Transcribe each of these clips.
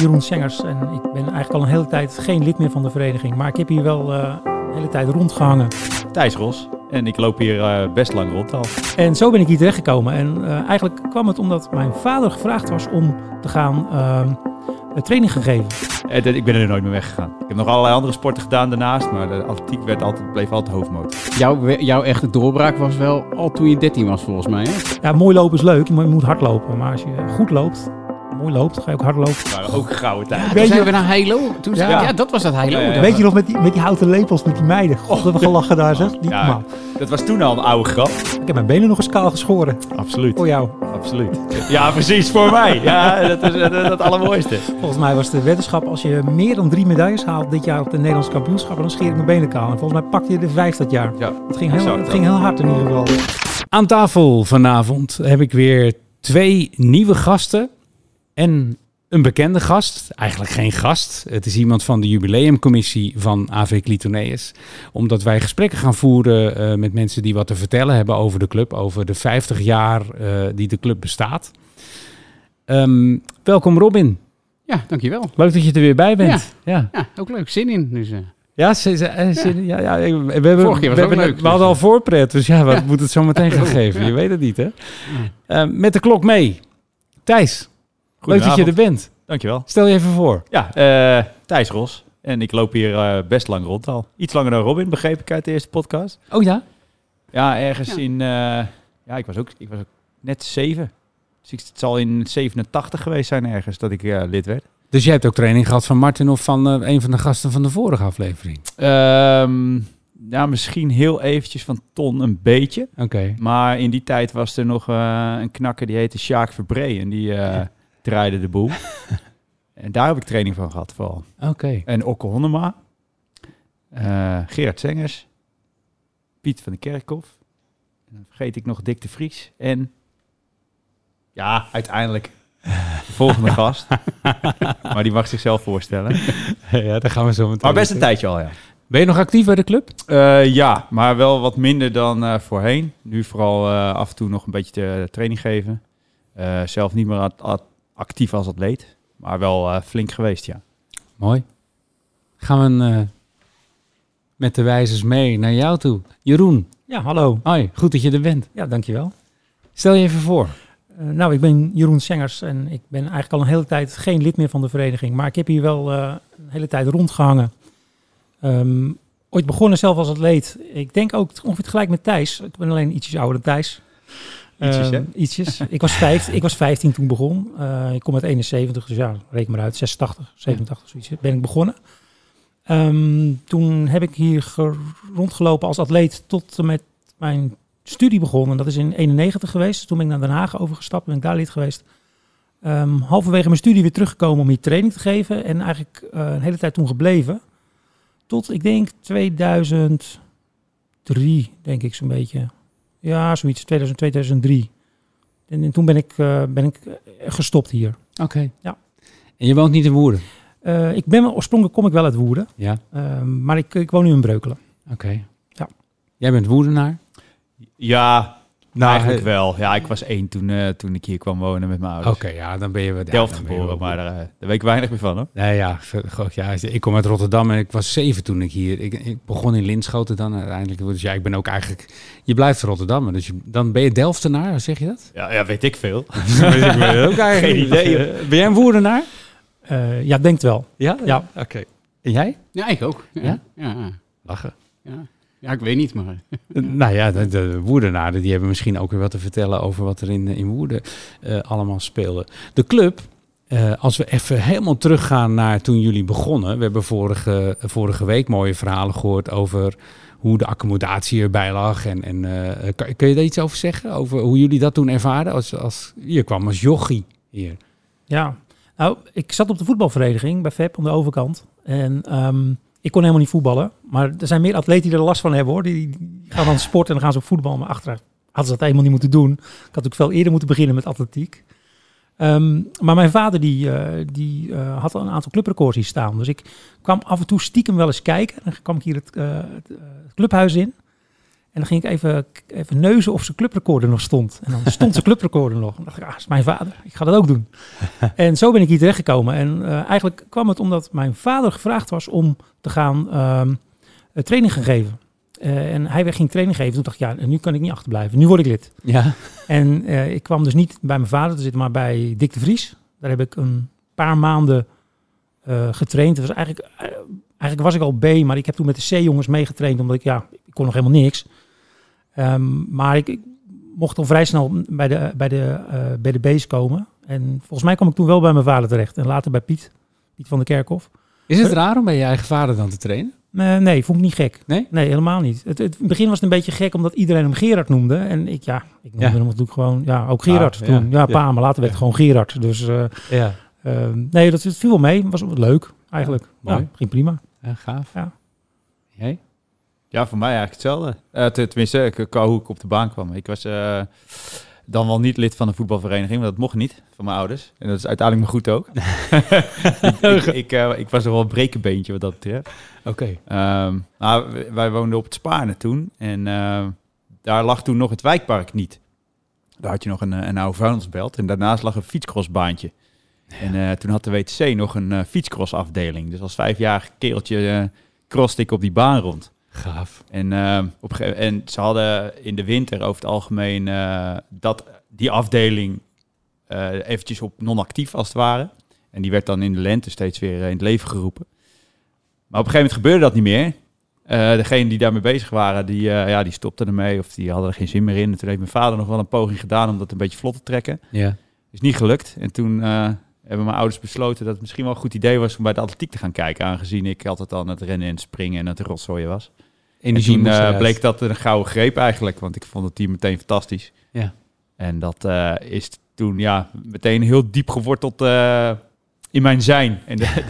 Jeroen Sengers en ik ben eigenlijk al een hele tijd geen lid meer van de vereniging. Maar ik heb hier wel uh, een hele tijd rondgehangen. Thijs Ros. En ik loop hier uh, best lang rond al. En zo ben ik hier terechtgekomen. En uh, eigenlijk kwam het omdat mijn vader gevraagd was om te gaan training gegeven. Ik ben er nooit meer weggegaan. Ik heb nog allerlei andere sporten gedaan daarnaast, maar de atletiek werd altijd, bleef altijd hoofdmoot. Jouw, jouw echte doorbraak was wel al toen je 13 was volgens mij. Hè? Ja, mooi lopen is leuk. Je moet hard lopen. Maar als je goed loopt, mooi loopt, ga je ook hard lopen. Dat ook gouden tijd. Ja, Weet je we naar Heilo? Toen ja. ja, dat was dat Heilo. Ja, Weet je nog met die, met die houten lepels, met die meiden? God, hebben we gelachen daar zeg. Die, ja, dat was toen al een oude grap. Ik heb mijn benen nog eens kaal geschoren. Absoluut. Voor jou. Absoluut. Ja, precies, voor mij. Ja, dat is het allermooiste. Volgens mij was de weddenschap, als je meer dan drie medailles haalt dit jaar op de Nederlandse kampioenschappen, dan scheer ik mijn benen kaal. En volgens mij pakte je de vijf dat jaar. Ja, het ging, heel, het ging heel hard in ieder geval. Aan tafel vanavond heb ik weer twee nieuwe gasten en een bekende gast, eigenlijk geen gast. Het is iemand van de jubileumcommissie van AV Clitoneus. Omdat wij gesprekken gaan voeren uh, met mensen die wat te vertellen hebben over de club. Over de 50 jaar uh, die de club bestaat. Um, welkom Robin. Ja, dankjewel. Leuk dat je er weer bij bent. Ja, ja. ja ook leuk. Zin in. Dus, uh... Ja, zin, zin, ja. Ja, ja, we, hebben, Vorige keer was we, hebben, leuk, we hadden al voorpret, dus ja, wat moet het zo meteen gaan geven? Je weet het niet, hè? Uh, met de klok mee. Thijs. Leuk dat je er bent. Dankjewel. Stel je even voor. Ja, uh, Thijs Ros. En ik loop hier uh, best lang rond al. Iets langer dan Robin, begreep ik uit de eerste podcast. Oh ja? Ja, ergens ja. in... Uh, ja, ik was, ook, ik was ook net zeven. Dus het zal in 87 geweest zijn ergens dat ik lid werd. Dus jij hebt ook training gehad van Martin of van een van de gasten van de vorige aflevering? Um, ja, misschien heel eventjes van Ton een beetje. Oké. Maar in die tijd was er nog een knakker die heette Sjaak Verbree. En die... Ja draaide de boel. en daar heb ik training van gehad vooral. Oké. En Okke Honnema, uh, Gerard Zengers, Piet van de Kerkhof. En dan vergeet ik nog Dick de Vries. En ja, uiteindelijk de volgende gast. maar die mag zichzelf voorstellen. ja, daar gaan we zo meteen. Maar best een tijdje al, ja. Ben je nog actief bij de club? Uh, ja, maar wel wat minder dan uh, voorheen. Nu vooral uh, af en toe nog een beetje de training geven. zelf niet meer actief als atleet, maar wel uh, flink geweest, ja. Mooi. Gaan we uh, met de wijzers mee naar jou toe. Jeroen. Ja, hallo. Hoi, goed dat je er bent. Ja, dankjewel. Stel je even voor. Uh, nou, ik ben Jeroen Sengers en ik ben eigenlijk al een hele tijd geen lid meer van de vereniging. Maar ik heb hier wel een hele tijd rondgehangen. Um, ooit begonnen zelf als atleet. Ik denk ook ongeveer gelijk met Thijs. Ik ben alleen ietsjes ouder dan Thijs. Ietsjes, uh, ietsjes. ik, was vijf, ik was 15 toen begon. Uh, ik kom uit 71, dus ja, reken maar uit. 86, 87, zoiets. Ben ik begonnen. Um, toen heb ik hier rondgelopen als atleet tot met mijn studie begonnen. Dat is in 91 geweest. Toen ben ik naar Den Haag overgestapt. Ben ik daar lid geweest. Um, halverwege mijn studie weer teruggekomen om hier training te geven. En eigenlijk uh, een hele tijd toen gebleven. Tot, ik denk, 2003, denk ik zo'n beetje. Ja, zoiets, 2000, 2003. En, en toen ben ik, uh, ben ik eh, gestopt hier. Oké. Okay. Ja. En je woont niet in Woerden? Uh, ik ben oorspronkelijk kom ik wel uit Woerden. Ja. Uh, maar ik, ik woon nu in Breukelen. Oké. Okay. Ja. Jij bent Woerdenaar? Ja, nou, Eigenlijk wel. Ja, ik was één toen, uh, toen ik hier kwam wonen met mijn ouders. Oké, okay, ja, dan ben je... Ja, Delft geboren, maar daar, daar weet ik weinig meer van, hoor. Nee, ja, ja, ik kom uit Rotterdam en ik was zeven toen ik hier... Ik, ik begon in Linschoten dan uiteindelijk. Dus ja, ik ben ook eigenlijk... Je blijft Rotterdam, dus je, dan ben je Delftenaar, zeg je dat? Ja, ja weet ik veel. weet ik ook eigenlijk Geen idee. Ben jij een Woerdenaar? Uh, ja, denkt wel. Ja? Ja. Oké. Okay. En jij? Ja, ik ook. Ja? Ja. ja. Lachen. Ja. Ja, ik weet niet, maar... nou ja, de, de Woerdenaren die hebben misschien ook weer wat te vertellen over wat er in, in Woerden uh, allemaal speelde. De club, uh, als we even helemaal teruggaan naar toen jullie begonnen. We hebben vorige, vorige week mooie verhalen gehoord over hoe de accommodatie erbij lag. En, en uh, kan, kun je daar iets over zeggen? Over hoe jullie dat toen ervaren? Als, als, je kwam als jochie hier. Ja, nou, ik zat op de voetbalvereniging bij FEP aan de overkant. En... Um, ik kon helemaal niet voetballen. Maar er zijn meer atleten die er last van hebben hoor. Die, gaan dan sporten en dan gaan ze op voetbal. Maar achteraf hadden ze dat helemaal niet moeten doen. Ik had ook veel eerder moeten beginnen met atletiek. Um, maar mijn vader die, uh, die uh, had al een aantal clubrecords hier staan. Dus ik kwam af en toe stiekem wel eens kijken. Dan kwam ik hier het, uh, het clubhuis in. En dan ging ik even, even neuzen of zijn clubrecorder nog stond. En dan stond zijn clubrecorder nog. En dacht ik, ah, dat is mijn vader. Ik ga dat ook doen. en zo ben ik hier terechtgekomen. En eh, eigenlijk kwam het omdat mijn vader gevraagd was om te gaan ehm, eh, training gaan geven. Eh, en hij ging training geven. Toen dacht ik, ja, nu kan ik niet achterblijven. Nu word ik lid. Ja. En eh, ik kwam dus niet bij mijn vader te zitten, maar bij Dick de Vries. Daar heb ik een paar maanden eh, getraind. Het was eigenlijk, eh, eigenlijk was ik al B, maar ik heb toen met de C-jongens meegetraind, omdat ik, ja, ik kon nog helemaal niks. Ehm, maar ik, ik mocht al vrij snel bij de, bij, de, eh, bij de B's komen. En volgens mij kwam ik toen wel bij mijn vader terecht. En later bij Piet, Piet van der Kerkhof. Is het raar om bij je eigen vader dan te trainen? Eh, nee, vond ik niet gek. Nee? Nee, helemaal niet. Het, het in het begin was het een beetje gek omdat iedereen hem Gerard noemde. En ik, ja, ik noemde Ja. hem natuurlijk gewoon, ja, ook Gerard ja. toen. Ja, Ja. pa, maar later werd het gewoon Gerard. Dus eh, Ja. eh, nee, dat, het viel wel mee. Was leuk, eigenlijk. Ja, mooi. Ja, ging prima. ja gaaf. Ja. Jij? Ja, voor mij eigenlijk hetzelfde. Eh, te- tenminste, ik- qua hoe ik op de baan kwam. Ik was eh, dan wel niet lid van een voetbalvereniging, maar dat mocht niet van mijn ouders. En dat is uiteindelijk maar goed ook. ik, ik, ik, eh, ik was er wel een brekenbeentje wat dat betreft. Oké. Ehm, nou, wij woonden op het Spaarne toen. En eh, daar lag toen nog het wijkpark niet. Daar had je nog een, eh, een oude vuilnisbelt. En daarnaast lag een fietscrossbaantje. En eh, toen had de WTC nog een fietscrossafdeling. Dus als vijfjarig kereltje crosste ik op die baan rond. Gaaf. En, eh, op en ze hadden in de winter over het algemeen eh, dat, die afdeling eh, eventjes op non-actief als het ware. En die werd dan in de lente steeds weer eh, in het leven geroepen. Maar op een gegeven moment gebeurde dat niet meer. Degenen die daarmee bezig waren, die, ja, die stopten ermee of die hadden er geen zin meer in. En toen heeft mijn vader nog wel een poging gedaan om dat een beetje vlot te trekken. Ja. Is niet gelukt. En toen hebben mijn ouders besloten dat het misschien wel een goed idee was om bij de atletiek te gaan kijken. Aangezien ik altijd al aan het rennen en springen en het rotzooien was. En Energie toen eh, bleek dat een gouden greep eigenlijk, want ik vond het team meteen fantastisch. Ja. En dat eh, is toen ja, meteen heel diep geworteld eh, in mijn zijn. En de-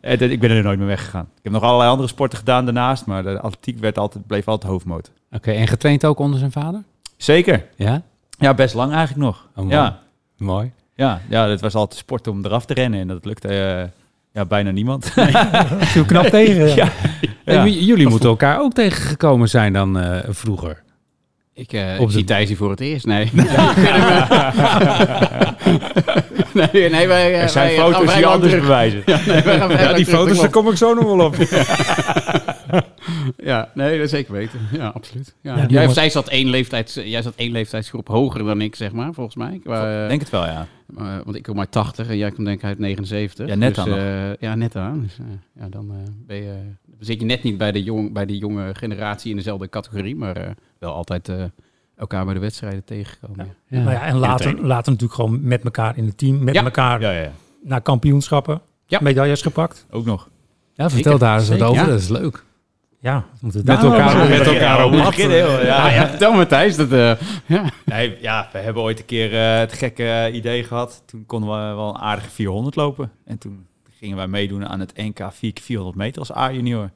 dat- ik ben er nooit meer weggegaan. Ik heb nog allerlei andere sporten gedaan daarnaast, maar de atletiek werd altijd, bleef altijd hoofdmoot. Oké, en getraind ook onder zijn vader? Zeker. Ja? Ja, best lang eigenlijk nog. Oh, mooi. ja, Mooi. ja, ja, het was altijd sport om eraf te rennen en dat lukte ja, bijna niemand. Dat viel knap tegen. Ja. Ja. Ja. jullie moeten elkaar ook tegengekomen zijn dan eh, vroeger. Ik, eh Op ik zie Thijs hier voor het eerst. Nee. nee, nee, wij, eh, er zijn wij foto's vrij die anders terug. bewijzen. Ja, nee, wij gaan lang terug, dat klopt. kom ik zo nog wel op. Ja, nee, dat zeker weten. Ja, absoluut. Ja. Ja, jij, zij zat één leeftijds, jij zat één leeftijdsgroep hoger dan ik, zeg maar, volgens mij. Ik denk het wel, ja. eh, want ik kom uit 80 en jij komt denk ik uit 79. Ja, net dus, aan eh, ja, net aan. Dus, eh, ja, dan eh, ben je, zit je net niet bij de, jong, bij de jonge generatie in dezelfde categorie, maar eh, wel altijd eh, elkaar bij de wedstrijden tegengekomen. Ja. Nou ja, en later, later natuurlijk gewoon met elkaar in het team, met Ja. elkaar Ja, ja, ja. naar kampioenschappen, Ja. medailles gepakt. Ook nog. Ja, vertel Zeker. daar eens wat over. Ja. Dat is leuk. Ja, we moeten Met daar elkaar- met elkaar op Ja, vertel me Thijs. Dat, eh, ja. Nee, ja, we hebben ooit een keer eh, het gekke idee gehad. Toen konden we wel een aardige 400 lopen. En toen gingen wij meedoen aan het NK 4x400 meter als A-junior.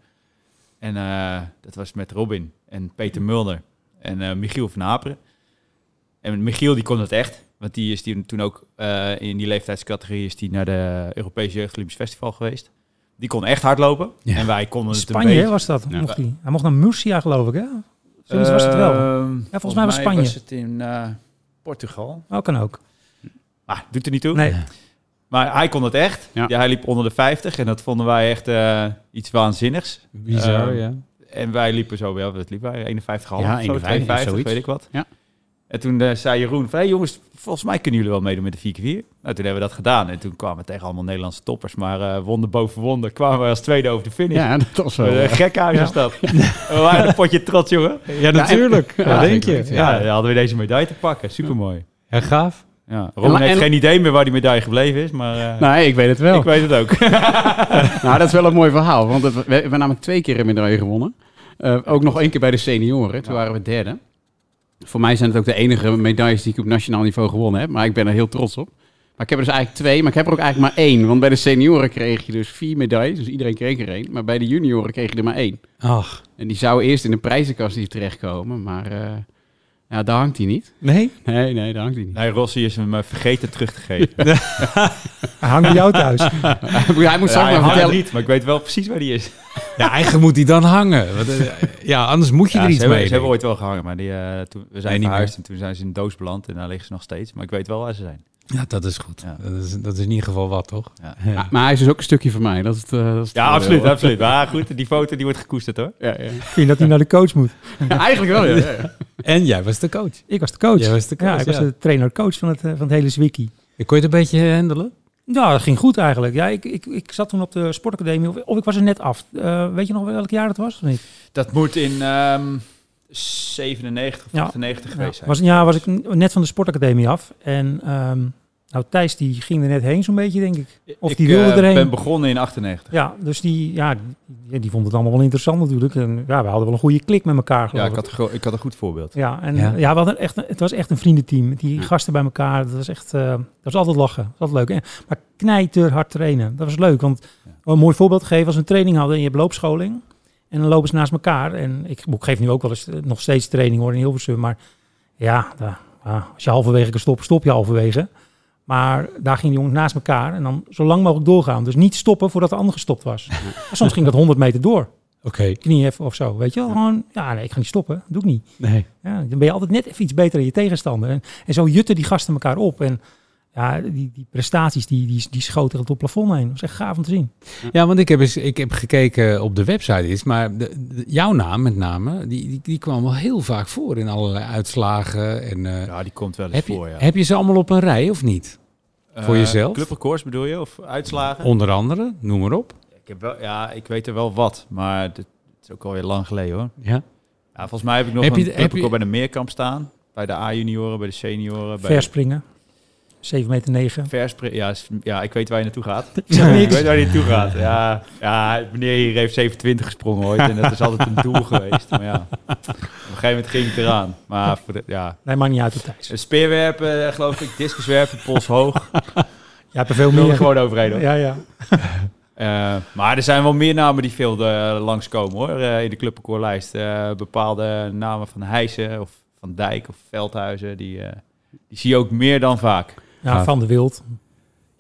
En eh, dat was met Robin en Peter Mulder en eh, Michiel van Aperen. En Michiel die kon het echt. Want die is die toen ook eh, in die leeftijdscategorie is die naar de Europese Jeugd Olympisch Festival geweest. Die kon echt hardlopen. Ja. En wij konden het een Spanje beetje. was dat, Ja. mocht hij. Hij mocht naar Murcia, geloof ik, hè? Zoiets was het wel. Ehm, volgens mij was Spanje. was het in eh, Portugal. Oh, kan ook. Ah, doet er niet toe. Nee, Maar hij kon het echt. Ja. Ja. hij liep onder de 50 en dat vonden wij echt eh, iets waanzinnigs. Bizar, Ehm, ja. En wij liepen zo, wel, wat liepen wij? 51,5 Ja, of zo, 51, 52, zoiets. weet ik wat. Ja. En toen eh, zei Jeroen van, hey jongens, volgens mij kunnen jullie wel meedoen met de 4x4. Nou, toen hebben we dat gedaan. En toen kwamen we tegen allemaal Nederlandse toppers. Maar eh wonder boven wonder kwamen we als tweede over de finish. ja, dat was wel... Eh, gek huis is dat. we waren een potje trots, jongen. Ja, natuurlijk. Ja, denk je? Ja, dan hadden we deze medaille te pakken. Supermooi. Ja, gaaf. Ja. Ron En- heeft en- geen idee meer waar die medaille gebleven is, maar eh, Nee, ik weet het wel. ik weet het ook. nou, dat is wel een mooi verhaal. Want het- we, we hebben namelijk twee keer een medaille gewonnen. Eh, ook nog één keer bij de senioren. Toen waren we derde. Voor mij zijn het ook de enige medailles die ik op nationaal niveau gewonnen heb. Maar ik ben er heel trots op. Maar ik heb er dus eigenlijk twee, maar ik heb er ook eigenlijk maar één. Want bij de senioren kreeg je dus vier medailles. Dus iedereen kreeg er één. Maar bij de junioren kreeg je er maar één. Ach, En die zou eerst in de prijzenkast hier terechtkomen. Maar eh, Ja, daar hangt hij niet. Nee? Nee, nee, daar hangt hij niet. Nee, Rossi is hem eh, vergeten terug te geven. Hij hangt bij jou thuis. hij moet Ja, straks maar vertellen. niet, maar ik weet wel precies waar die is. Ja, eigenlijk moet hij dan hangen. Want, eh, ja, anders moet je Ja, er ze, iets hebben, mee. ze hebben ooit wel gehangen, maar die, eh, toen, we Nee, zijn niet verhuisd en toen zijn ze in een doos beland en daar liggen ze nog steeds. Maar ik weet wel waar ze zijn. Ja, dat is goed. Ja. Dat, is, dat is in ieder geval wat, toch? Ja. Maar, maar hij is dus ook een stukje van mij. Dat is het, eh, dat is het Ja, voordeel. absoluut, absoluut. Maar goed, die foto die wordt gekoesterd hoor. Ja, ja. Vind je dat hij naar de coach moet? Ja, eigenlijk wel, ja. ja, ja. En jij was de coach. Ik was de coach. Jij was de coach, ja, ik was ja. de trainer-coach van het, eh, van het hele Zwicky. Kon je het een beetje handelen? Nou, dat ging goed eigenlijk. Ja, ik, ik, ik zat toen op de sportacademie, of, of ik was er net af. Eh, weet je nog welk jaar het was? Of niet? Dat moet in ehm 97 of Ja. 98 Ja, geweest zijn. was, ja, was ik net van de sportacademie af. En ehm, nou, Thijs die ging er net heen zo'n beetje, denk ik. Of ik die wilde eh, erheen. ben begonnen in 98. Ja, dus die, ja, die, die vond het allemaal wel interessant natuurlijk. En ja, we hadden wel een goede klik met elkaar, geloof Ja, ik. ik had, ik had een goed voorbeeld. Ja, en Ja. ja. we hadden echt, een- het was echt een vriendenteam. Die Ja. gasten bij elkaar, dat was echt, eh, dat was altijd lachen. Dat was altijd leuk. En, maar knijter hard trainen, dat was leuk. Want Ja. een mooi voorbeeld geven, als we een training hadden en je hebt loopscholing. En dan lopen ze naast elkaar. En ik, ik geef nu ook wel eens eh, nog steeds training hoor in Hilversum. Maar ja, daar- ja, als je halverwege kan stoppen, stop je halverwege. Maar daar gingen die jongens naast elkaar en dan zo lang mogelijk doorgaan. Dus niet stoppen voordat de ander gestopt was. Soms ging dat 100 meter door. Oké. Even of zo, weet je wel. Gewoon, ja, nee, ik ga niet stoppen. Dat doe ik niet. Nee. Ja, dan ben je altijd net even iets beter dan je tegenstander. En, en zo jutten die gasten elkaar op. En ja, die, die prestaties die, die, die schoten tot het plafond heen. Dat is echt gaaf om te zien. Ja, want ik heb, eens, ik heb gekeken op de website is, maar de, de- jouw naam met name, die, die, die kwam wel heel vaak voor in allerlei uitslagen. En, eh, Ja, die komt wel eens heb, je, voor, ja. heb je ze allemaal op een rij of niet? voor Eh, jezelf? Clubrecords bedoel je? Of uitslagen? Onder andere, noem maar op. Ik, heb wel, ja, ik weet er wel wat, maar het is ook alweer lang geleden hoor. Ja. Ja, volgens mij heb ik nog Heb een je- heb clubrecord je- bij de meerkamp staan. Bij de A-junioren, bij de senioren. Bij Verspringen. 7 meter 9. Verspring. Ja, ja, ik weet waar je naartoe gaat. zeg ik weet waar je naartoe gaat. Ja, ja, meneer hier heeft 27 gesprongen ooit. En dat is altijd een doel geweest. Maar ja, op een gegeven moment ging het eraan. Maar voor de, ja, Nee, maakt niet uit, Thijs. speerwerpen, eh, geloof ik, discuswerpen, pols hoog. Je hebt er veel er meer. gewoon overheen hoor. Ja, ja. Eh, maar er zijn wel meer namen die veel eh, langskomen hoor, in de clubrecordlijst. Eh bepaalde namen van Heijsen of Van Dijk of Veldhuizen, die, die zie je ook meer dan vaak. Ja Gaaf. van de Wild.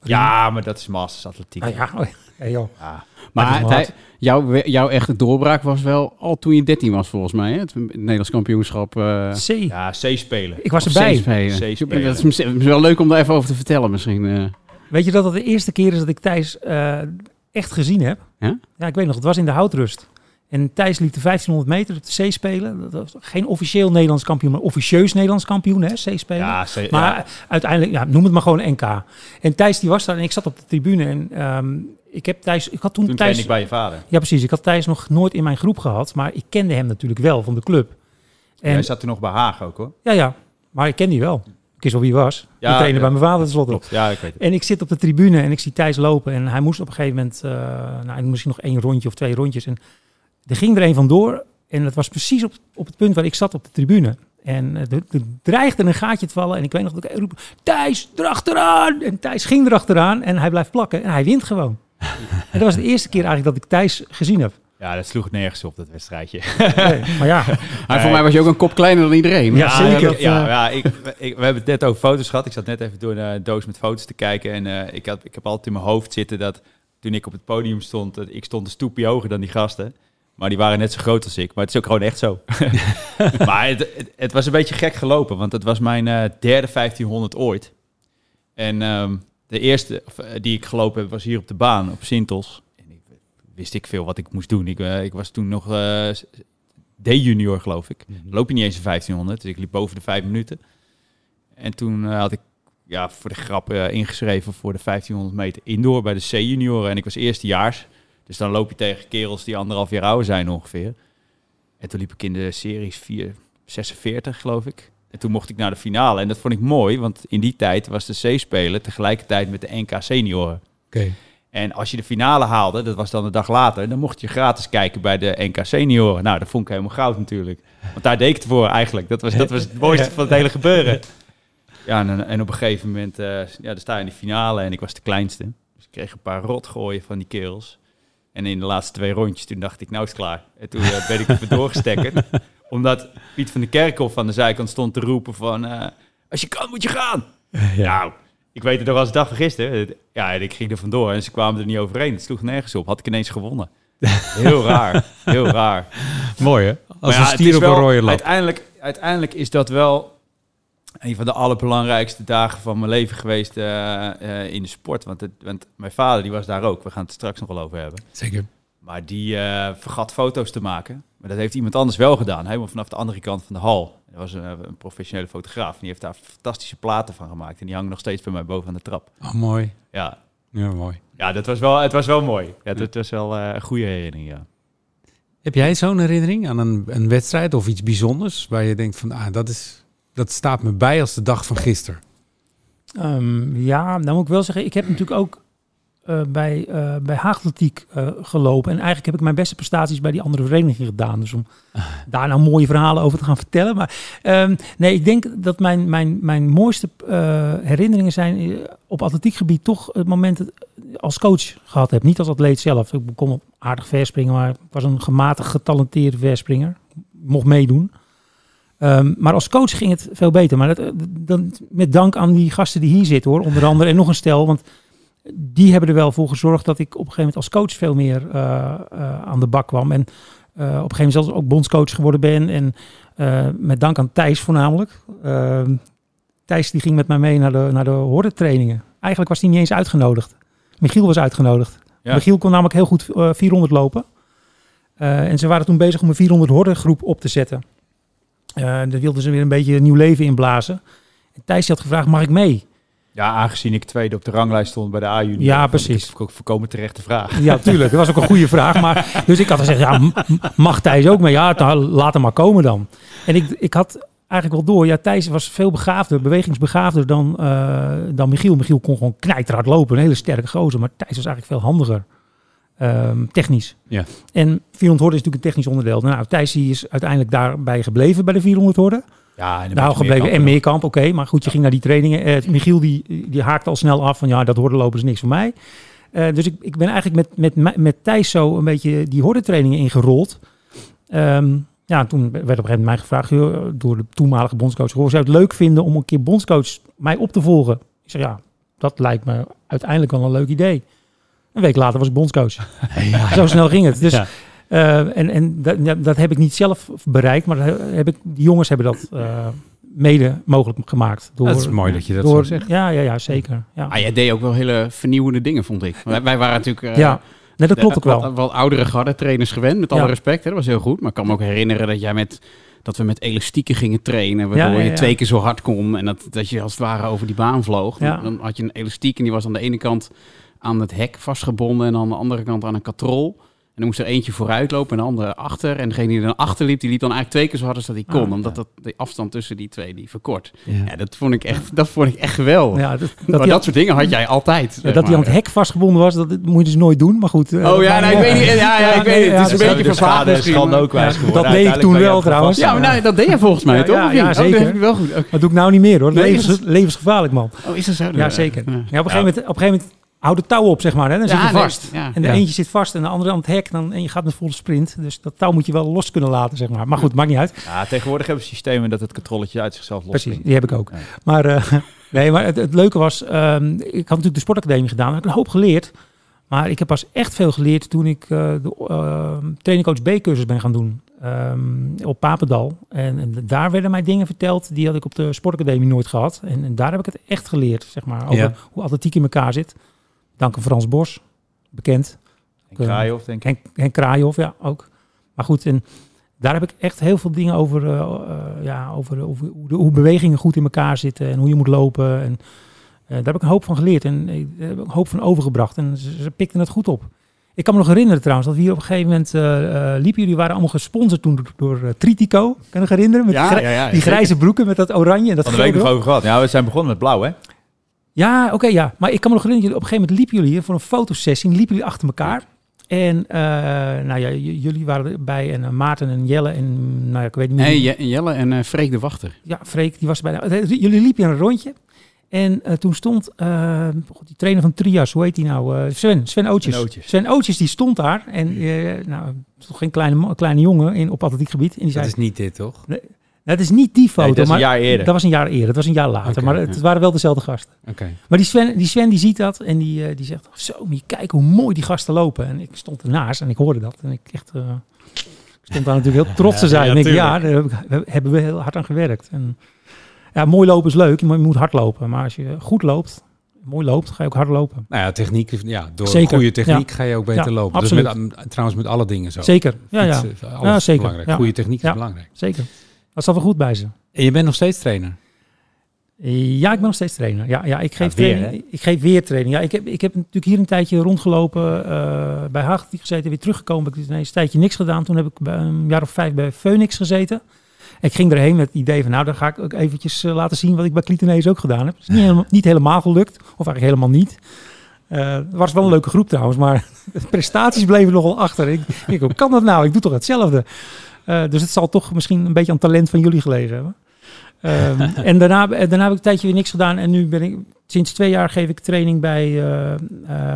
Ja, maar dat is Masters Atletiek. Ah, ja, ja, joh. Ja. Maar Thij- jouw, jouw echte doorbraak was wel al toen je 13 was volgens mij. Hè? Het Nederlands kampioenschap. eh C. Ja, C-spelen. Ik was of erbij. C-spelen. C-spelen. Dat is misschien- wel leuk om daar even over te vertellen misschien. eh. Weet je dat het de eerste keer is dat ik Thijs eh, echt gezien heb? Ja? Ja, ik weet nog. Het was in de Houtrust. En Thijs liep de 1500 meter op de C-spelen. Dat was geen officieel Nederlands kampioen, maar officieus Nederlands kampioen, hè. Ja, C- Maar ja. uiteindelijk, ja, noem het maar gewoon NK. En Thijs die was daar en ik zat op de tribune. En ehm, ik heb Thijs, ik had toen, toen Thijs, ik bij je vader. ja precies, ik had Thijs nog nooit in mijn groep gehad, maar ik kende hem natuurlijk wel van de club. En, zat toen nog bij Haag ook hoor. ja, ja, maar ik ken die wel. Ik wist wel wie hij was. Ja, ja. bij mijn vader tenslotte. Klopt, ja, ik weet het. En ik zit op de tribune en ik zie Thijs lopen. En hij moest op een gegeven moment, eh, nou, misschien nog één rondje of twee rondjes. En er ging er een vandoor. En het was precies op, op het punt waar ik zat op de tribune. En eh, er, er dreigde een gaatje te vallen. En ik weet nog dat ik roep, Thijs, erachteraan! En Thijs ging erachteraan en hij blijft plakken. En hij wint gewoon. en dat was de eerste keer eigenlijk dat ik Thijs gezien heb. Ja, dat sloeg nergens op, dat wedstrijdje. Nee, maar ja, Maar voor mij was je ook een kop kleiner dan iedereen. Ja, zeker. ik- ja, ja ik, ik, we hebben het net over foto's gehad. Ik zat net even door een doos met foto's te kijken. En eh, ik, had, ik heb altijd in mijn hoofd zitten dat toen ik op het podium stond, dat ik stond een stoepje hoger dan die gasten. Maar die waren net zo groot als ik. Maar het is ook gewoon echt zo. maar het, het, het was een beetje gek gelopen, want het was mijn eh, derde 1500 ooit. En ehm, de eerste of, eh, die ik gelopen heb was hier op de baan, op Sintos. En ik wist ik veel wat ik moest doen. Ik, eh, ik was toen nog D-junior, geloof ik. Dan loop je niet eens een 1500, dus ik liep boven de vijf minuten. En toen had ik ja, voor de grap ingeschreven voor de 1500 meter indoor bij de C-junioren. En ik was eerstejaars. Dus dan loop je tegen kerels die anderhalf jaar ouder zijn ongeveer. En toen liep ik in de series 4, 46, geloof ik. En toen mocht ik naar de finale. En dat vond ik mooi, want in die tijd was de C-spelen tegelijkertijd met de NK senioren. Oké. En als je de finale haalde, dat was dan een dag later, dan mocht je gratis kijken bij de NK senioren. Nou, dat vond ik helemaal goud natuurlijk. Want daar deed ik het voor eigenlijk. Dat was, dat was het mooiste van het hele gebeuren. Ja, en, en op een gegeven moment, eh, ja, dan sta je in de finale en ik was de kleinste. Dus ik kreeg een paar rotgooien van die kerels. En in de laatste twee rondjes, toen dacht ik, nou is het klaar. En toen eh, ben ik er doorgestekkerd. Omdat Piet van de Kerkhof aan de zijkant stond te roepen van... eh, als je kan, moet je gaan. Nou, ik weet het nog als de dag van gisteren. Ja, en ik ging er vandoor en ze kwamen er niet overheen. Het sloeg nergens op. Had ik ineens gewonnen. Heel raar. Heel raar. Mooi hè? Als Maar ja, een stier op een rode lap. Uiteindelijk, uiteindelijk is dat wel een van de allerbelangrijkste dagen van mijn leven geweest eh, eh, in de sport. Want, het, want mijn vader die was daar ook. We gaan het er straks nog wel over hebben. Zeker. Maar die eh, vergat foto's te maken. Maar dat heeft iemand anders wel gedaan. Helemaal vanaf de andere kant van de hal. Dat was een, een professionele fotograaf. En die heeft daar fantastische platen van gemaakt. En die hangen nog steeds bij mij boven aan de trap. Oh, mooi. Ja, Ja, mooi. ja dat was wel, het was wel mooi. Ja, het was wel een goede herinnering, ja. Heb jij zo'n herinnering aan een, een wedstrijd of iets bijzonders waar je denkt van, ah, dat, is, dat staat me bij als de dag van gisteren? Ehm, ja, dan moet ik wel zeggen, ik heb natuurlijk ook eh, bij, eh bij Haagletiek eh, gelopen. En eigenlijk heb ik mijn beste prestaties bij die andere vereniging gedaan. Dus om daar nou mooie verhalen over te gaan vertellen. Maar ehm, nee, ik denk dat mijn, mijn, mijn mooiste herinneringen zijn op atletiekgebied toch het moment dat als coach gehad heb. Niet als atleet zelf. Ik kon op aardig verspringen, maar ik was een gematigd getalenteerde verspringer. Mocht meedoen. Ehm, maar als coach ging het veel beter. Maar dat, eh, dan, met dank aan die gasten die hier zitten hoor. Onder andere en nog een stel. Want die hebben er wel voor gezorgd dat ik op een gegeven moment als coach veel meer eh, eh, aan de bak kwam. En op een gegeven moment zelfs ook bondscoach geworden ben. En met dank aan Thijs voornamelijk. Ehm, Thijs die ging met mij mee naar de, naar de hordentrainingen. Eigenlijk was hij niet eens uitgenodigd. Michiel was uitgenodigd. Ja. Michiel kon namelijk heel goed eh, 400 lopen. En ze waren toen bezig om een 400 hordengroep op te zetten. Eh daar wilden ze weer een beetje nieuw leven inblazen. En Thijs had gevraagd, mag ik mee? Ja, aangezien ik tweede op de ranglijst stond bij de A-junior. Ja, ik precies. het ook voorkomen terechte vraag. Ja, tuurlijk. Dat was ook een goede vraag. Maar, dus ik had gezegd, ja, mag Thijs ook mee? Ja, laat hem maar komen dan. En ik, ik had eigenlijk wel door. Ja, Thijs was veel begaafder, bewegingsbegaafder dan, eh, dan Michiel. Michiel kon gewoon knijterhard lopen. Een hele sterke gozer. Maar Thijs was eigenlijk veel handiger. Ehm, technisch. Ja. En 400 horden is natuurlijk een technisch onderdeel. Nou, Thijs is uiteindelijk daarbij gebleven bij de 400 horden. Ja, en Nou, gebleven en Meerkamp, oké. maar goed, je ging naar die trainingen. Eh, Michiel die, die haakte al snel af van ja, dat hordenlopen is niks voor mij. Eh, dus ik, ik ben eigenlijk met, met, met Thijs zo een beetje die hordentrainingen ingerold. Ehm, ja, toen werd op een gegeven moment mij gevraagd door de toenmalige bondscoach. Hoe zou je het leuk vinden om een keer bondscoach mij op te volgen? Ik zeg ja, dat lijkt me uiteindelijk wel een leuk idee. Een week later was ik bondscoach. Zo snel ging het. Dus, Ja. eh, en en dat, heb ik niet zelf bereikt, maar heb ik, die jongens hebben dat eh, mede mogelijk gemaakt. Door, Dat is mooi dat je dat door, zo zegt. Ja, ja, ja zeker. Ja, Ah, jij deed ook wel hele vernieuwende dingen, vond ik. Wij, wij waren natuurlijk... eh, ja. Nee, dat klopt ook wat, wel. Wat oudere garde trainers gewend, met alle respect. Hè, dat was heel goed. Maar ik kan me ook herinneren dat jij met... Dat we met elastieken gingen trainen, waardoor Ja, ja, je twee keer zo hard kon. En dat, dat je als het ware over die baan vloog. Ja. Dan had je een elastiek en die was aan de ene kant aan het hek vastgebonden... en aan de andere kant aan een katrol. En dan moest er eentje vooruit lopen en de andere achter. En degene die dan achter liep, die liep dan eigenlijk twee keer zo hard als dat hij kon. Ah, omdat dat, de afstand tussen die twee die verkort. Ja. Ja, dat vond ik echt, dat vond ik echt geweldig. Ja, dat, dat, maar dat soort dingen had jij altijd. ja, dat hij aan het hek vastgebonden was, dat, dat moet je dus nooit doen. Maar goed. eh, Oh ja, nou, ik weet niet. Ja, ja, ik weet het. is een beetje schande ook wijs geworden. dat deed ik toen wel trouwens. Ja, maar nou, dat deed je volgens mij, Ja, toch? ja, Oh, zeker. dat heb ik wel goed. Oké. Dat doe ik nou niet meer hoor. Nee, Levens, levensgevaarlijk man. Oh, is dat zo? Ja, zeker. Ja. Ja, op, een gegeven moment, houdt de touw op, zeg maar. Hè? Dan zit je nee, vast. ja. En de Ja. eentje zit vast en de andere aan het hek. Dan, en je gaat met volle sprint. Dus dat touw moet je wel los kunnen laten, zeg maar. Maar goed, maakt niet uit. Ja, tegenwoordig hebben we systemen dat het controletje uit zichzelf los Precies, die heb ik ook. Maar, eh, nee, maar het, het leuke was, ehm, ik had natuurlijk de sportacademie gedaan. Daar heb ik een hoop geleerd. Maar ik heb pas echt veel geleerd toen ik eh, de uh, trainingcoach B-cursus ben gaan doen. ehm, op Papendal. En, en daar werden mij dingen verteld die had ik op de sportacademie nooit gehad. En, en daar heb ik het echt geleerd, zeg maar. Over Ja. hoe atletiek in elkaar zit. Dank aan Frans Bos, bekend. En Kraaihoff, denk ik. Kraaihoff, ja, ook. Maar goed, en daar heb ik echt heel veel dingen over, eh, eh, ja, over, over hoe, de, hoe bewegingen goed in elkaar zitten en hoe je moet lopen. En eh, daar heb ik een hoop van geleerd en daar heb ik een hoop van overgebracht. En ze, ze pikten het goed op. Ik kan me nog herinneren trouwens, dat we hier op een gegeven moment eh, liepen. Jullie waren allemaal gesponsord toen door, door Tritico. Kan je nog herinneren? Met Ja, die, grij- ja, ja, die grijze broeken met dat oranje en dat week gele nog over gehad. Ja, we zijn begonnen met blauw, hè? Ja, oké, ja. Maar ik kan me nog herinneren, jullie- op een gegeven moment liepen jullie hier voor een fotosessie. Liepen jullie achter elkaar. En eh, nou ja, j- jullie waren erbij en eh, Maarten en Jelle en nou ja, ik weet niet meer. Nee, Je- Jelle en eh Freek de Wachter. Ja, Freek, die was erbij. Eh, Jullie liepen een rondje. En eh, toen stond god, die trainer van Trias, hoe heet die nou? Eh, Sven, Sven Ootjes. Sven Ootjes. Sven Ootjes, die stond daar. En eh, nou, toch geen kleine, kleine jongen in, op atletiekgebied. En die Dat zei, is niet dit, toch? Dat is niet die foto. Nee, dat is een maar jaar eerder. Dat was een jaar eerder, dat was een jaar later. Maar het waren wel dezelfde gasten. Oké. Maar die Sven, die Sven die ziet dat en die, eh, die zegt, zo, moet je kijken hoe mooi die gasten lopen. En ik stond ernaast en ik hoorde dat. En ik echt, eh, ik stond daar natuurlijk heel trots te zijn. Ja, en ik, ja, daar hebben we heel hard aan gewerkt. En, ja, mooi lopen is leuk, maar je moet hard lopen. Maar als je goed loopt, mooi loopt, ga je ook hard lopen. Nou ja, techniek, is- ja, door Zeker, goede techniek ga je ook beter Ja, lopen. Absoluut. is met, trouwens met alle dingen zo. Zeker, ja, ja, alles Ja, zeker. belangrijk. Goede techniek is belangrijk. zeker. Dat zat wel goed bij ze. En je bent nog steeds trainer? Ja, ik ben nog steeds trainer. Ja, ja ik geef Ja, weer, training. Ik geef weer training. Ja, ik heb, ik heb natuurlijk hier een tijdje rondgelopen eh, bij Haag gezeten, weer teruggekomen. Heb ik dus ineens een tijdje niks gedaan. Toen heb ik bij een jaar of vijf bij Phoenix gezeten. Ik ging erheen met het idee van, nou, dan ga ik ook eventjes eh, laten zien wat ik bij Clitonees ook gedaan heb. Het is niet helemaal, niet helemaal gelukt, of eigenlijk helemaal niet. Eh, het was wel een leuke groep trouwens, maar de prestaties bleven nogal achter. Ik, ik kan dat nou? Ik doe toch hetzelfde? Eh, dus het zal toch misschien een beetje aan het talent van jullie gelegen hebben. Ehm, en daarna, eh, daarna heb ik een tijdje weer niks gedaan. En nu ben ik, sinds twee jaar geef ik training bij, eh, eh,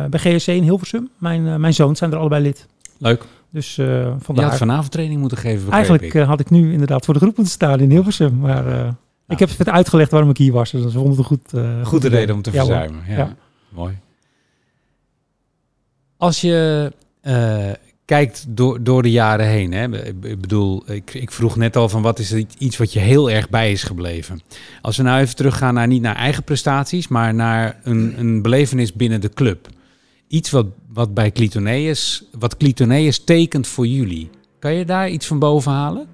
bij GSC in Hilversum. Mijn, eh, mijn zoons zijn er allebei lid. Leuk. Dus eh Je had vanavond training moeten geven, Eigenlijk ik. had ik nu inderdaad voor de groep moeten staan in Hilversum. Maar eh, ik heb het uitgelegd waarom ik hier was. Dus dat vonden het een goed, eh, Goede reden om te verzuimen. Ja. Ja. Mooi. Als je eh, kijkt door, door de jaren heen, hè, ik bedoel, ik, ik vroeg net al van wat is iets wat je heel erg bij is gebleven. Als we nou even teruggaan naar niet naar eigen prestaties, maar naar een, een belevenis binnen de club. Iets wat, wat bij Clitoneus, wat Clitoneus tekent voor jullie. Kan je daar iets van boven halen?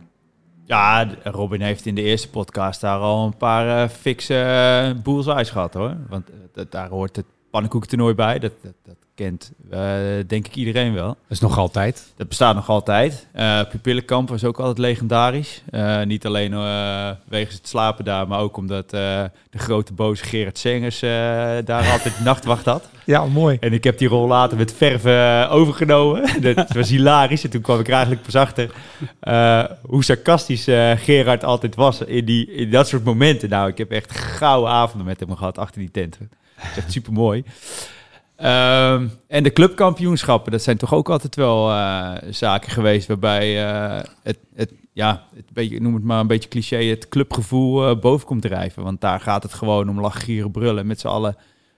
Ja, Robin heeft in de eerste podcast daar al een paar eh fikse uh, gehad hoor. Want eh, daar hoort het pannenkoekentoernooi bij. Dat, dat kent eh, denk ik iedereen wel. Dat is nog altijd. Dat bestaat nog altijd. Eh Pupillenkamp was ook altijd legendarisch. Eh, niet alleen wegens het slapen daar, maar ook omdat de grote boze Gerard Sengers daar altijd nachtwacht had. Ja, mooi. En ik heb die rol later met verven overgenomen. dat was hilarisch. En toen kwam ik er eigenlijk pas achter hoe sarcastisch Gerard altijd was in, die, in dat soort momenten. Nou, ik heb echt gouden avonden met hem gehad achter die tent. Dat is echt super mooi. En de clubkampioenschappen, dat zijn toch ook altijd wel eh, zaken geweest waarbij eh, het, het, ja, het beetje, noem het maar een beetje cliché, het clubgevoel eh, boven komt drijven. Want daar gaat het gewoon om lachen, gieren, brullen, met z'n allen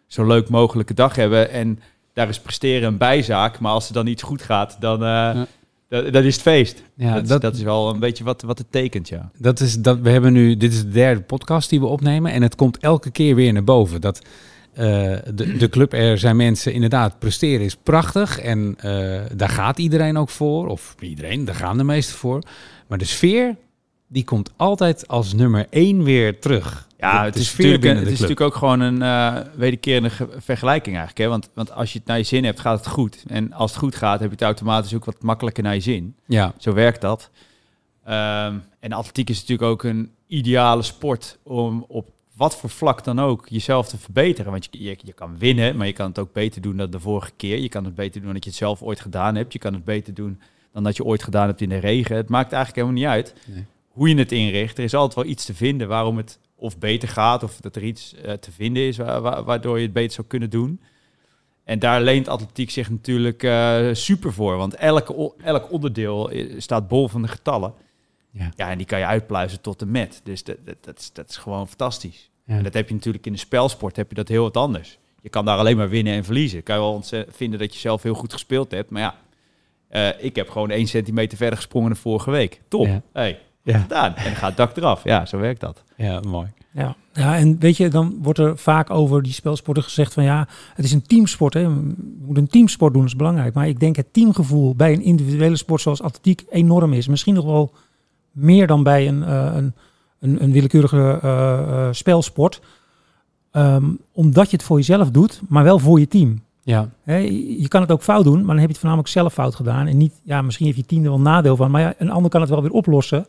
zo leuk mogelijke dag hebben. En daar is presteren een bijzaak. Maar als er dan iets goed gaat, dan, dan, dan is het feest. Ja, dat, is- dat- dat is wel een beetje wat, wat het tekent, ja. Dat is dat we hebben nu, dit is de derde podcast die we opnemen. En het komt elke keer weer naar boven. Dat eh, de, de club, er zijn mensen, inderdaad, presteren is prachtig. En eh, daar gaat iedereen ook voor. Of iedereen, daar gaan de meesten voor. Maar de sfeer, die komt altijd als nummer één weer terug. Ja, De- het de is, natuurlijk, het is natuurlijk ook gewoon een eh wederkerende ge- vergelijking eigenlijk. Hè? Want, want als je het naar je zin hebt, gaat het goed. En als het goed gaat, heb je het automatisch ook wat makkelijker naar je zin. Ja, Zo werkt dat. Ehm, en atletiek is natuurlijk ook een ideale sport om op wat voor vlak dan ook jezelf te verbeteren. Want je, je, je kan winnen, maar je kan het ook beter doen dan de vorige keer. Je kan het beter doen dan dat je het zelf ooit gedaan hebt. Je kan het beter doen dan dat je ooit gedaan hebt in de regen. Het maakt eigenlijk helemaal niet uit Nee. hoe je het inricht. Er is altijd wel iets te vinden waarom het of beter gaat... of dat er iets eh, te vinden is wa- wa- waardoor je het beter zou kunnen doen. En daar leent atletiek zich natuurlijk eh, super voor. Want elke, elk onderdeel eh, staat bol van de getallen. Ja. Ja, en die kan je uitpluizen tot de met. Dus dat, dat, dat, is, dat is gewoon fantastisch. Ja. En dat heb je natuurlijk in de spelsport, heb je dat heel wat anders. Je kan daar alleen maar winnen en verliezen. Kan je wel vinden dat je zelf heel goed gespeeld hebt. Maar ja, eh, ik heb gewoon één centimeter verder gesprongen dan vorige week. Top. Ja. Hey, Ja. gedaan. En dan gaat het dak eraf. Ja, zo werkt dat. ja mooi. Ja. ja, en weet je, dan wordt er vaak over die spelsporten gezegd van ja, het is een teamsport. Hè. Je moet een teamsport doen, dat is belangrijk. Maar ik denk het teamgevoel bij een individuele sport zoals atletiek enorm is. Misschien nog wel meer dan bij een, eh, een, een, een willekeurige eh, spelsport. Ehm, omdat je het voor jezelf doet, maar wel voor je team. Ja, je kan het ook fout doen, maar dan heb je het voornamelijk zelf fout gedaan. En niet, ja, misschien heeft je team er wel nadeel van, maar ja, een ander kan het wel weer oplossen.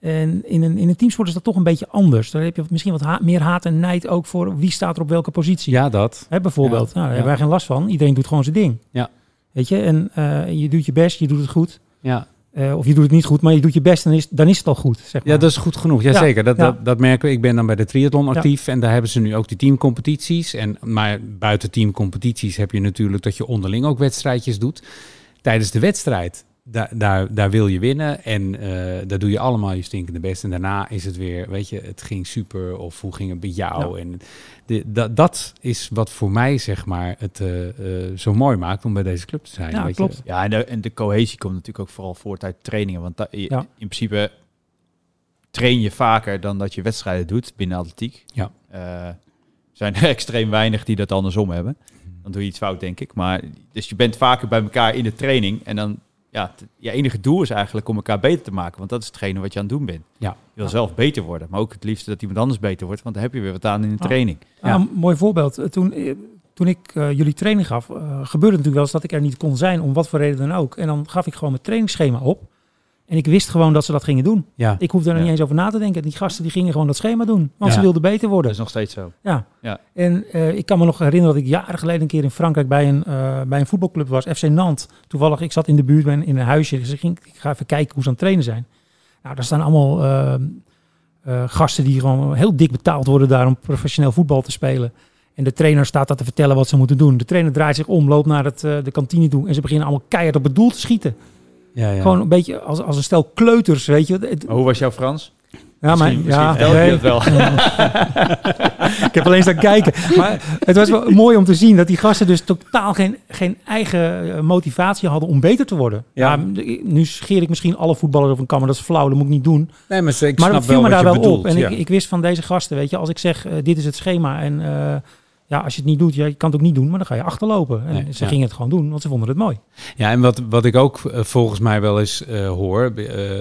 En in een, in een teamsport is dat toch een beetje anders. Daar heb je misschien wat ha- meer haat en nijd ook voor wie staat er op welke positie. ja dat. Hè, bijvoorbeeld, nou, daar hebben wij geen last van. Iedereen doet gewoon zijn ding. Ja. Weet je, en eh, je doet je best, je doet het goed. Ja, Eh, of je doet het niet goed, maar je doet je best, dan is, dan is het al goed. Zeg maar. Ja, dat is goed genoeg. Ja, Jazeker, dat, ja. dat, dat merken we. Ik ben dan bij de triathlon actief en daar hebben ze nu ook die teamcompetities. En, maar buiten teamcompetities heb je natuurlijk dat je onderling ook wedstrijdjes doet. Tijdens de wedstrijd, daar, daar, daar wil je winnen en eh, daar doe je allemaal je stinkende best. En daarna is het weer, weet je, het ging super of hoe ging het bij jou? En de, dat, dat is wat voor mij, zeg maar, het eh, eh, zo mooi maakt om bij deze club te zijn. Ja, weet klopt. Je? Ja, en de, en de cohesie komt natuurlijk ook vooral voort uit trainingen. Want da- je- Ja. in principe train je vaker dan dat je wedstrijden doet binnen atletiek. Ja. Zijn er extreem weinig die dat andersom hebben. Dan doe je iets fout, denk ik. Maar dus je bent vaker bij elkaar in de training. En dan, ja, je enige doel is eigenlijk om elkaar beter te maken. Want dat is hetgene wat je aan het doen bent. Ja. Je wil zelf beter worden. Maar ook het liefste dat iemand anders beter wordt. Want dan heb je weer wat aan in de training. Ja, Ja. een mooi voorbeeld. Eh, Toen, eh, toen ik eh, jullie training gaf, gebeurde het natuurlijk wel eens dat ik er niet kon zijn, om wat voor reden dan ook. En dan gaf ik gewoon mijn trainingsschema op. En ik wist gewoon dat ze dat gingen doen. Ja. Ik hoefde er Ja. niet eens over na te denken. Die gasten die gingen gewoon dat schema doen, want Ja. ze wilden beter Dat worden. is nog steeds zo. Ja. Ja. En eh, ik kan me nog herinneren dat ik jaren geleden een keer in Frankrijk bij een, eh, bij een voetbalclub was, FC Nantes. Toevallig, ik zat in de buurt in een huisje. Dus ik, ging, ik ga even kijken hoe ze aan het trainen zijn. Nou, daar staan allemaal eh, eh, gasten die gewoon heel dik betaald worden daar om professioneel voetbal te spelen. En de trainer staat daar te vertellen wat ze moeten doen. De trainer draait zich om, loopt naar het, eh, de kantine toe en ze beginnen allemaal keihard op het doel te schieten. Ja, ja. Gewoon een beetje als, als een stel kleuters, weet je. Het- hoe was jouw Frans? ja, maar, ja, nee. het wel. Ik heb alleen staan kijken. Maar het was wel mooi om te zien dat die gasten dus totaal geen, geen eigen eh, motivatie hadden om beter te worden. Ja. Ja. nu scheer ik misschien alle voetballers over een kam, maar dat is flauw, dat moet ik niet doen. Nee, maar ik maar snap dat viel me daar wel bedoelt, op. En ja. ik, ik wist van deze gasten, weet je, als ik zeg, eh, dit is het schema en eh, ja, als je het niet doet, ja, je kan het ook niet doen, maar dan ga je achterlopen. En Nee, ze ja. gingen het gewoon doen, want ze vonden het mooi. Ja, en wat, wat ik ook eh, volgens mij wel eens eh, hoor, eh,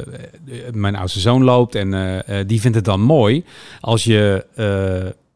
mijn oudste zoon loopt en die vindt het dan mooi als je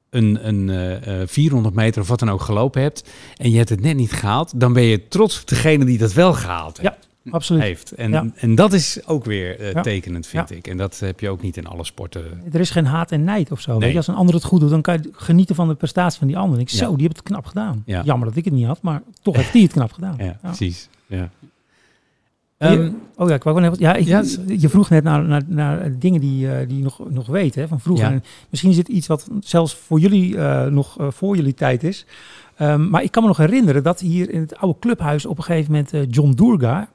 een, een eh, eh, 400 meter of wat dan ook gelopen hebt en je hebt het net niet gehaald, dan ben je trots op degene die dat wel gehaald heeft. Absoluut. heeft. En, Ja. en dat is ook weer eh, Ja. tekenend, vind ik. En dat heb je ook niet in alle sporten. Er is geen haat en nijd of zo. Weet je, als een ander het goed doet, dan kan je genieten van de prestatie van die ander. Ik. Zo, die heeft het knap gedaan. Ja. Jammer dat ik het niet had, maar toch heeft die het knap gedaan. Ja, precies. Ja. Je- Ehm, oh ja, ik wou ja, ik, Ja, s- je vroeg net naar, naar, naar dingen die, eh, die je nog, nog weet hè, van vroeger. Ja. En misschien is het iets wat zelfs voor jullie eh, nog voor jullie tijd is. Ehm, maar ik kan me nog herinneren dat hier in het oude clubhuis op een gegeven moment John Doerga.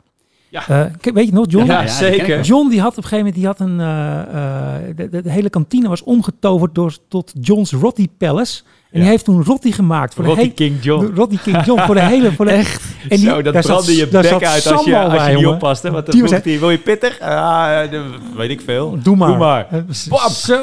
Ja. Eh, ke- weet je nog, John? Ja, zeker. John die had op een gegeven moment die had een, eh, eh, de, hele kantine was omgetoverd door, tot John's Rotti Palace. En Ja. die heeft toen Rotti gemaakt. Voor Rotti de hele, King John. Rotti King John. Voor de hele... Voor de, Echt? En Zo, dat daar zat- brandde je daar bek uit als je, als je niet oppaste. Want dan Die was vroeg hij, wil je pittig? Ah, weet ik veel. Doe maar. Doe maar. Eh, Zo.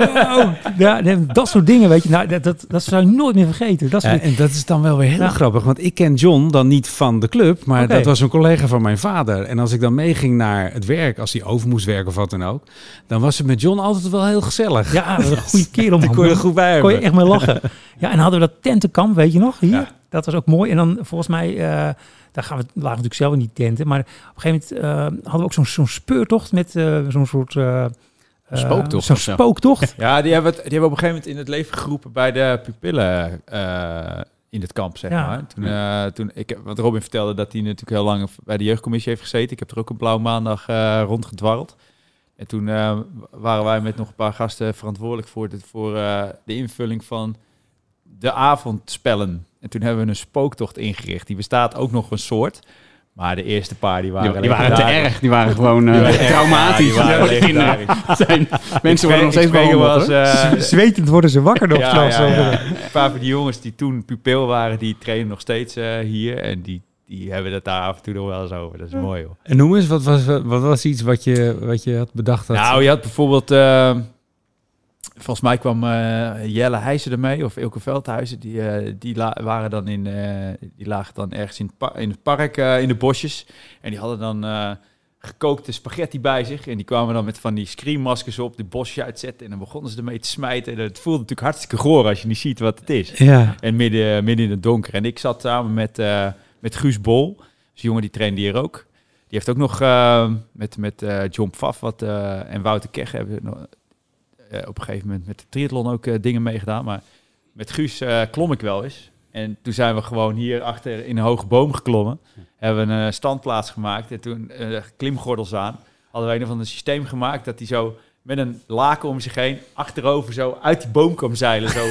Ja, dat soort dingen, weet je. Nou, dat, dat, dat zou je nooit meer vergeten. Dat soort Ja, en dat is dan wel weer heel Ja. grappig, want ik ken John dan niet van de club, maar dat was een collega van mijn vader. En als ik dan meeging naar het werk, als hij over moest werken of wat dan ook, dan was het met John altijd wel heel gezellig. Ja, een goede kerel, Daar man. kon je er goed bij Kon je hebben. echt mee lachen. Ja, en hadden we dat tentenkamp, weet je nog, hier? Ja. Dat was ook mooi. En dan volgens mij, eh, daar gaan we, lagen we natuurlijk zelf in die tenten. Maar op een gegeven moment eh, hadden we ook zo'n zo'n speurtocht met eh, zo'n soort... Spooktocht Zo'n spooktocht. Ja, die hebben, het, die hebben op een gegeven moment in het leven geroepen bij de pupillen in het kamp, zeg Ja. maar. Toen, toen ik, wat Robin vertelde, dat hij natuurlijk heel lang bij de jeugdcommissie heeft gezeten. Ik heb er ook een blauwe maandag eh rondgedwarreld. En toen waren wij met nog een paar gasten verantwoordelijk voor, de, voor de invulling van de avondspellen. En toen hebben we een spooktocht ingericht. Die bestaat ook nog een soort. Maar de eerste paar die waren, Die, die waren te erg. Die waren gewoon eh, Die waren echt- traumatisch. ja, die waren. Zijn, mensen worden nog steeds eh, Zwetend worden ze wakker nog ja, zelfs. ja, ja. over- Een paar van die jongens die toen pupil waren, die trainen nog steeds eh, hier. En die, die hebben het daar af en toe nog wel eens over. Dat is mooi hoor. En noem eens, wat was, wat was iets wat je, wat je had bedacht? Dat, Nou, je had bijvoorbeeld... volgens mij kwam eh, Jelle Heijzen ermee, of Ilke Veldhuizen. Die, eh, die waren dan in... eh, die lagen dan ergens in het, in het park, in de bosjes. En die hadden dan... gekookte spaghetti bij zich. En die kwamen dan met van die screenmaskers op, de bosje uitzetten. En dan begonnen ze ermee te smijten. En het voelde natuurlijk hartstikke goor als je niet ziet wat het is. Ja, En midden, midden in het donker. En ik zat samen met, met Guus Bol. Dus jongen die trainde hier ook. Die heeft ook nog met, met John Pfaff wat, en Wouter Keg hebben op een gegeven moment met de triathlon ook eh, dingen meegedaan. Maar met Guus eh, klom ik wel eens. En toen zijn we gewoon hier achter in een hoge boom geklommen. Hebben we een eh, standplaats gemaakt. En toen eh, klimgordels aan. hadden wij een of ander systeem gemaakt dat hij zo met een laken om zich heen, achterover zo uit die boom kwam zeilen. Zo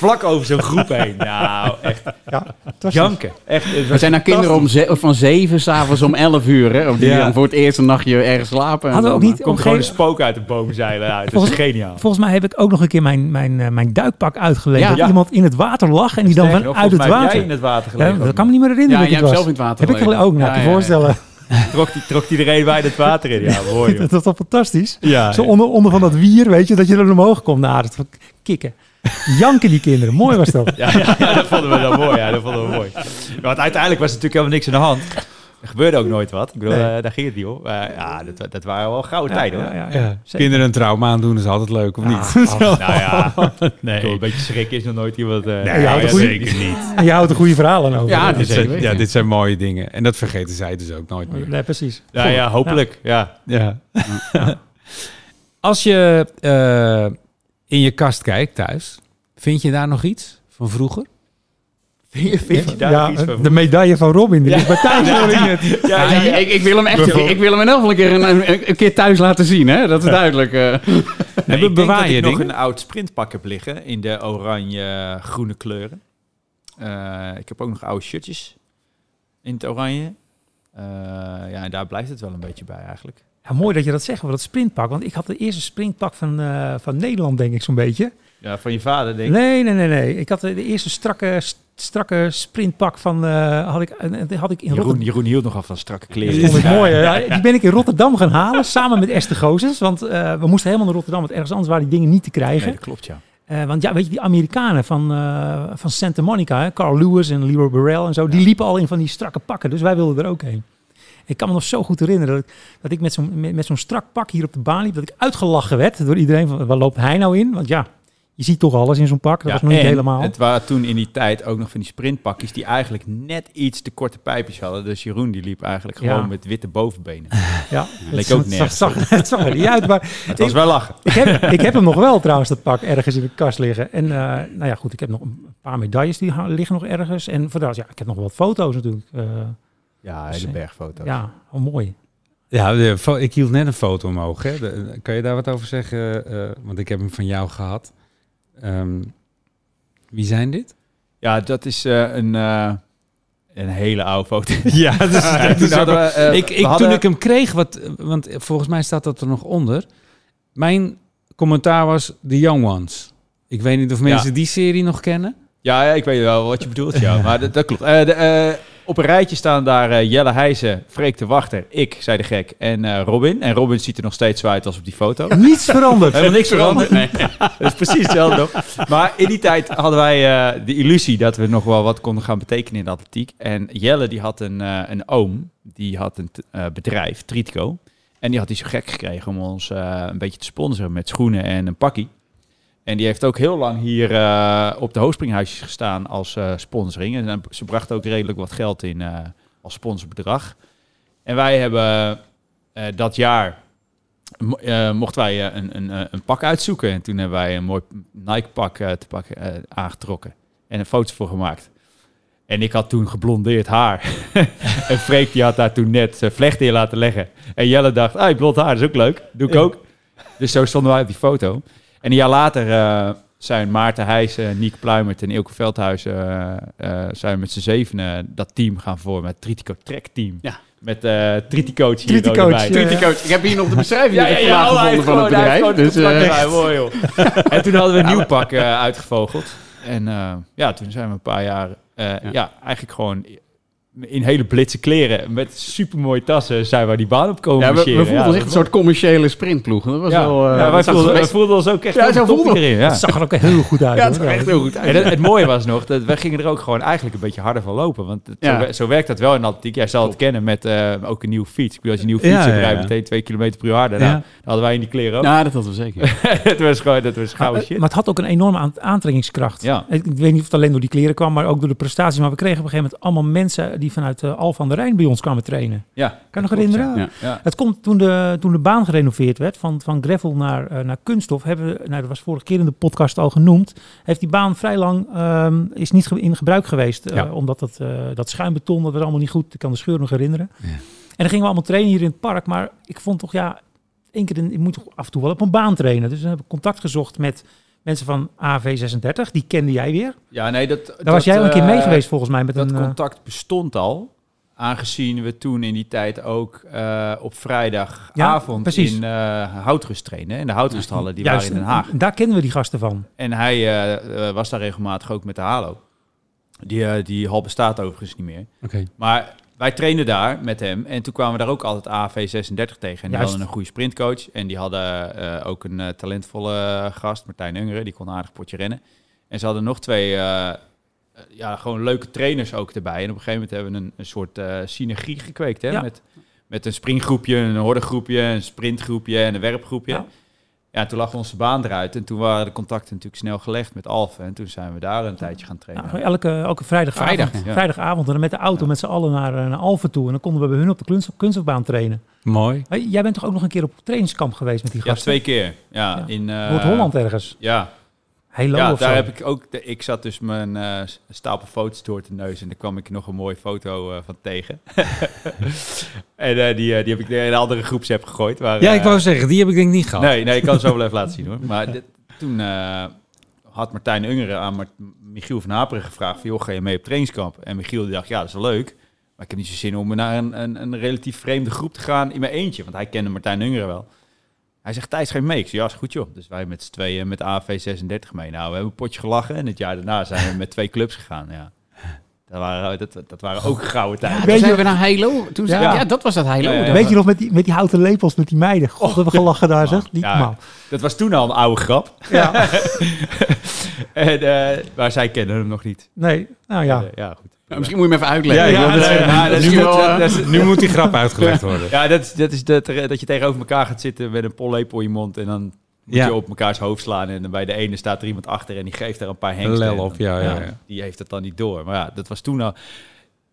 vlak over zo'n groep heen. Nou, echt Ja, janken. Echt, het We was zijn naar kinderen om ze- van zeven s'avonds om elf uur. Hè, die Ja. dan voor het eerst een nachtje ergens slapen. en Hadden we ook niet- Er komt Op gewoon een spook uit de boom zeilen. Ja, dat is geniaal. Volgens mij heb ik ook nog een keer mijn, mijn, eh, mijn duikpak uitgeleverd. Ja. Dat Ja. iemand in het water lag en die dan vanuit het volgens mij heb water... jij in het water Ja, gelegen. dat kan me niet meer Ja, herinneren jij dat hebt zelf in het water Heb ik ook, nou, Ja, te ja, ja. voorstellen. Trok die, trok die er een bij het water in. Ja, mooi. joh. Dat was toch fantastisch? Ja, Zo onder, onder van dat wier, weet je, dat je er omhoog komt. Nou, dat kikken. Janken die kinderen. Mooi was dat. Ja, ja, ja, dat vonden we dan mooi. Ja, dat vonden we mooi. Want uiteindelijk was er natuurlijk helemaal niks aan de hand. Er gebeurde ook nooit wat. Ik bedoel, Nee. eh, daar ging het niet om. Ja, dat, dat waren wel gouden tijden hoor. Ja, ja. Kinderen een trauma aandoen is altijd leuk, of niet? Nou ja, nee. een beetje schrik is nog nooit iemand... eh, Nee, goeie- zeker niet. En je houdt er goede verhalen over. Ja, Dit zijn, zeker ja, dit zijn mooie dingen. En dat vergeten zij dus ook nooit meer. Nee, precies. Ja, ja, hopelijk. Ja. Ja. Als je eh, in je kast kijkt thuis, vind je daar nog iets van vroeger? Vind je, vind je daar Ja, iets van? de medaille van Robin. Die is bij thuis ik net. Ja, Ja, ja, ja. ik, ik wil hem echt, ik wil hem in elk geval een keer, een, een, een keer thuis laten zien, hè? Dat is duidelijk. eh. Nee, ik denk dat ik nog een oud sprintpak heb liggen in de oranje-groene kleuren. Eh, ik heb ook nog oude shirtjes in het oranje. Eh, ja, en daar blijft het wel een beetje bij eigenlijk. Ja, mooi dat je dat zegt over dat sprintpak. Want ik had de eerste sprintpak van, eh, van Nederland, denk ik zo'n beetje. Ja, van je vader denk ik. Nee, nee, nee, nee. Ik had de, de eerste strakke, strakke sprintpak van, eh, had ik, en die had ik in Jeroen, Rotterdam. Jeroen hield nog af van strakke kleren. Dat vond ik mooi. Ja, Die ben ik in Rotterdam gaan halen, samen met Esther Gozes. Want eh, we moesten helemaal naar Rotterdam, want ergens anders waren die dingen niet te krijgen. Nee, dat klopt, ja. Eh, want ja, weet je, die Amerikanen van, eh, van Santa Monica, hè, Carl Lewis en Leroy Burrell en zo, die liepen al in van die strakke pakken. Dus wij wilden er ook heen. Ik kan me nog zo goed herinneren dat ik, dat ik met zo'n met, met zo'n strak pak hier op de baan liep, dat ik uitgelachen werd door iedereen van, waar loopt hij nou in? Want ja, je ziet toch alles in zo'n pak, dat Ja, was nog niet helemaal. Het waren toen in die tijd ook nog van die sprintpakjes die eigenlijk net iets te korte pijpjes hadden. Dus Jeroen die liep eigenlijk gewoon Ja. met witte bovenbenen. ja, leek het ook zag- nergens zag, het zag er niet uit, maar Het was wel lachen. ik heb, ik heb hem nog wel trouwens, dat pak, ergens in de kast liggen. En eh, nou ja, goed, ik heb nog een paar medailles die liggen nog ergens. En voor ja, ik heb nog wat foto's natuurlijk. Eh, Ja, hele bergfoto's. ja, oh, mooi. Ja, ik hield net een foto omhoog. Hè. De- kan je daar wat over zeggen? Eh, want ik heb hem van jou gehad. Ehm, wie zijn dit? Ja, dat is eh, een, eh, een hele oude foto. Ja, dus, Toen hadden we, eh, ik, we ik, hadden- Toen ik hem kreeg, wat, want volgens mij staat dat er nog onder. Mijn commentaar was The Young Ones. Ik weet niet of mensen die serie nog kennen. Ja, ja, ik weet wel wat je bedoelt, ja. Maar dat, dat klopt. Eh, de, eh, op een rijtje staan daar eh, Jelle Heijzen, Freek de Wachter, ik, zei de gek, en eh, Robin. En Robin ziet er nog steeds zo uit als op die foto. Niets veranderd. Helemaal niks veranderd. Nee. Dat is precies hetzelfde nog. Maar in die tijd hadden wij eh, de illusie dat we nog wel wat konden gaan betekenen in de atletiek. En Jelle die had een, eh, een oom, die had een eh, bedrijf, Tritco. En die had hij zo gek gekregen om ons eh, een beetje te sponsoren met schoenen en een pakkie. En die heeft ook heel lang hier eh, op de hoogspringhuisjes gestaan als eh, sponsoring. En eh, ze bracht ook redelijk wat geld in als sponsorbedrag. En wij hebben dat jaar mo- mochten wij een, een, een pak uitzoeken. En toen hebben wij een mooi Nike-pak te pakken, aangetrokken. En een foto voor gemaakt. En ik had toen geblondeerd haar. en Freek die had daar toen net zijn vlechten in laten leggen. En Jelle dacht, ah, blond haar, dat is ook leuk. Doe ik Ja. ook. Dus zo stonden wij op die foto. En een jaar later eh, zijn Maarten Heijsen, Niek Pluimert en Ilke Veldhuizen... eh, eh, zijn met z'n zevenen dat team gaan vormen. Het Tritico Trek Team. Ja. Met eh Triticoach hier Triticoach, erbij. ja. Triticoach. Ik heb hier nog de beschrijving Ja, ja, ja, gevonden van het bedrijf. Dus, eh, mooi joh. En toen hadden we een nieuw pak eh, uitgevogeld. En eh, ja, toen zijn we een paar jaar, eh, ja. eigenlijk gewoon in hele blitse kleren met supermooie tassen zijn we die baan op komen ja, we, voelden Ja, ons echt een soort commerciële sprintploeg. Dat was ja, wel... eh, ja, wij voelden, wij best- voelden ons ook echt Ja, wel zo voelde erin. Ja. Het zag er ook heel goed uit. Ja, het zag er echt heel goed uit. En het, het mooie was nog, dat wij gingen er ook gewoon eigenlijk een beetje harder van lopen. Want het- Ja. zo, zo werkt dat wel in atletiek. Jij zal het kennen met eh, ook een nieuwe fiets. Ik bedoel, als je een nieuwe fiets hebt, ja, rij je ja. meteen twee kilometer per uur harder. Ja. Nou, dat hadden wij in die kleren ook. Ja, dat hadden we zeker. het was gewoon, dat was Maar, gouden eh, shit. maar het had ook een enorme aan- aantrekkingskracht. Ja. Ik, ik weet niet of het alleen door die kleren kwam, maar ook door de prestaties. Maar we kregen op een gegeven moment allemaal mensen die vanuit uh, Al van de Rijn bij ons kwamen trainen. Ja, Kan je nog herinneren? ja. Ja. Het komt toen de, toen de baan gerenoveerd werd, van, van gravel naar, eh, naar kunststof, hebben we, nou, dat was vorige keer in de podcast al genoemd, heeft die baan vrij lang, ehm, is niet in gebruik geweest. eh, Ja. omdat dat, eh, dat schuimbeton, dat was allemaal niet goed. Ik kan de scheur nog herinneren. Ja. dan gingen we allemaal trainen hier in het park. Maar ik vond toch, ja, één keer, in, ik moet toch af en toe wel op een baan trainen. Dus dan heb ik contact gezocht met mensen van AV36. Die kende jij weer. Ja, nee, dat... Daar was jij al een keer mee geweest volgens mij. Met Dat een, eh, contact bestond al. Aangezien we toen in die tijd ook eh, op vrijdagavond in eh Houtrust trainen. In de Houtrusthallen, die juist, waren in Den Haag. Daar kennen we die gasten van. En hij eh, eh, was daar regelmatig ook met de Halo. Die, eh, die hal bestaat overigens niet meer. Oké. Maar wij trainden daar met hem. En toen kwamen we daar ook altijd AV36 tegen. En die hadden een goede sprintcoach. En die hadden eh, ook een eh, talentvolle gast, Martijn Ungeren. Die kon een aardig potje rennen. En ze hadden nog twee eh, eh, ja, gewoon leuke trainers ook erbij. En op een gegeven moment hebben we een, een soort eh, synergie gekweekt. Hè? Ja. Met, met een springgroepje, een hordegroepje, een sprintgroepje en een werpgroepje. Ja. Ja. toen lag onze baan eruit. En toen waren de contacten natuurlijk snel gelegd met Alphen. En toen zijn we daar een tijdje gaan trainen. Nou, elke, elke vrijdagavond, Vrijdag, ja. vrijdagavond en dan met de auto met z'n allen naar, eh, naar Alphen toe. En dan konden we bij hun op de kunst, kunstbaan trainen. Mooi. Hey, Jij bent toch ook nog een keer op trainingskamp geweest met die ja, gasten? twee keer. Ja, Ja. in eh, Noord-Holland ergens. Ja, Ja daar zo. heb ik ook. De, ik zat dus mijn eh, stapel foto's door te neus en daar kwam ik nog een mooie foto eh, van tegen. en eh, die, die heb ik in een andere groepsapp gegooid. Waar, Ja, ik wou zeggen, die heb ik denk ik niet gehad. Nee, nee, ik kan het zo wel even laten zien hoor. Maar dit- toen had Martijn Ungeren aan Mart- Michiel van Haperen gevraagd: van, joh, ga je mee op trainingskamp? En Michiel die dacht: ja, dat is wel leuk. Maar ik heb niet zo zin om naar een, een, een relatief vreemde groep te gaan in mijn eentje. Want hij kende Martijn Ungeren wel. Hij zegt, Thijs, je mee? Ik zeg, ja, is goed joh. Dus wij met z'n tweeën met AV36 mee. Nou, we hebben een potje gelachen. En het jaar daarna zijn we met twee clubs gegaan, ja. Dat waren, dat, dat waren ook gouden tijden. Toen Weet je- zijn we naar Heilo. Toen Ja. ja. dat was dat Heilo. Ja, ja, ja. Weet je nog met die, met die houten lepels met die meiden? God, we hebben gelachen daar zeg. Niet Ja. normaal. Dat was toen al een oude grap. Ja. en, eh, maar zij kennen hem nog niet. Nee, nou ja. Ja, goed. Nou, misschien moet je hem even uitleggen. Nu moet die grap uitgelegd worden. Ja, dat is, dat, is dat, dat je tegenover elkaar gaat zitten met een pollepel in je mond en dan moet Ja. je op mekaars hoofd slaan en dan bij de ene staat er iemand achter en die geeft daar een paar Een hengsten. op, ja, ja, ja. Die heeft het dan niet door. Maar ja, dat was toen al...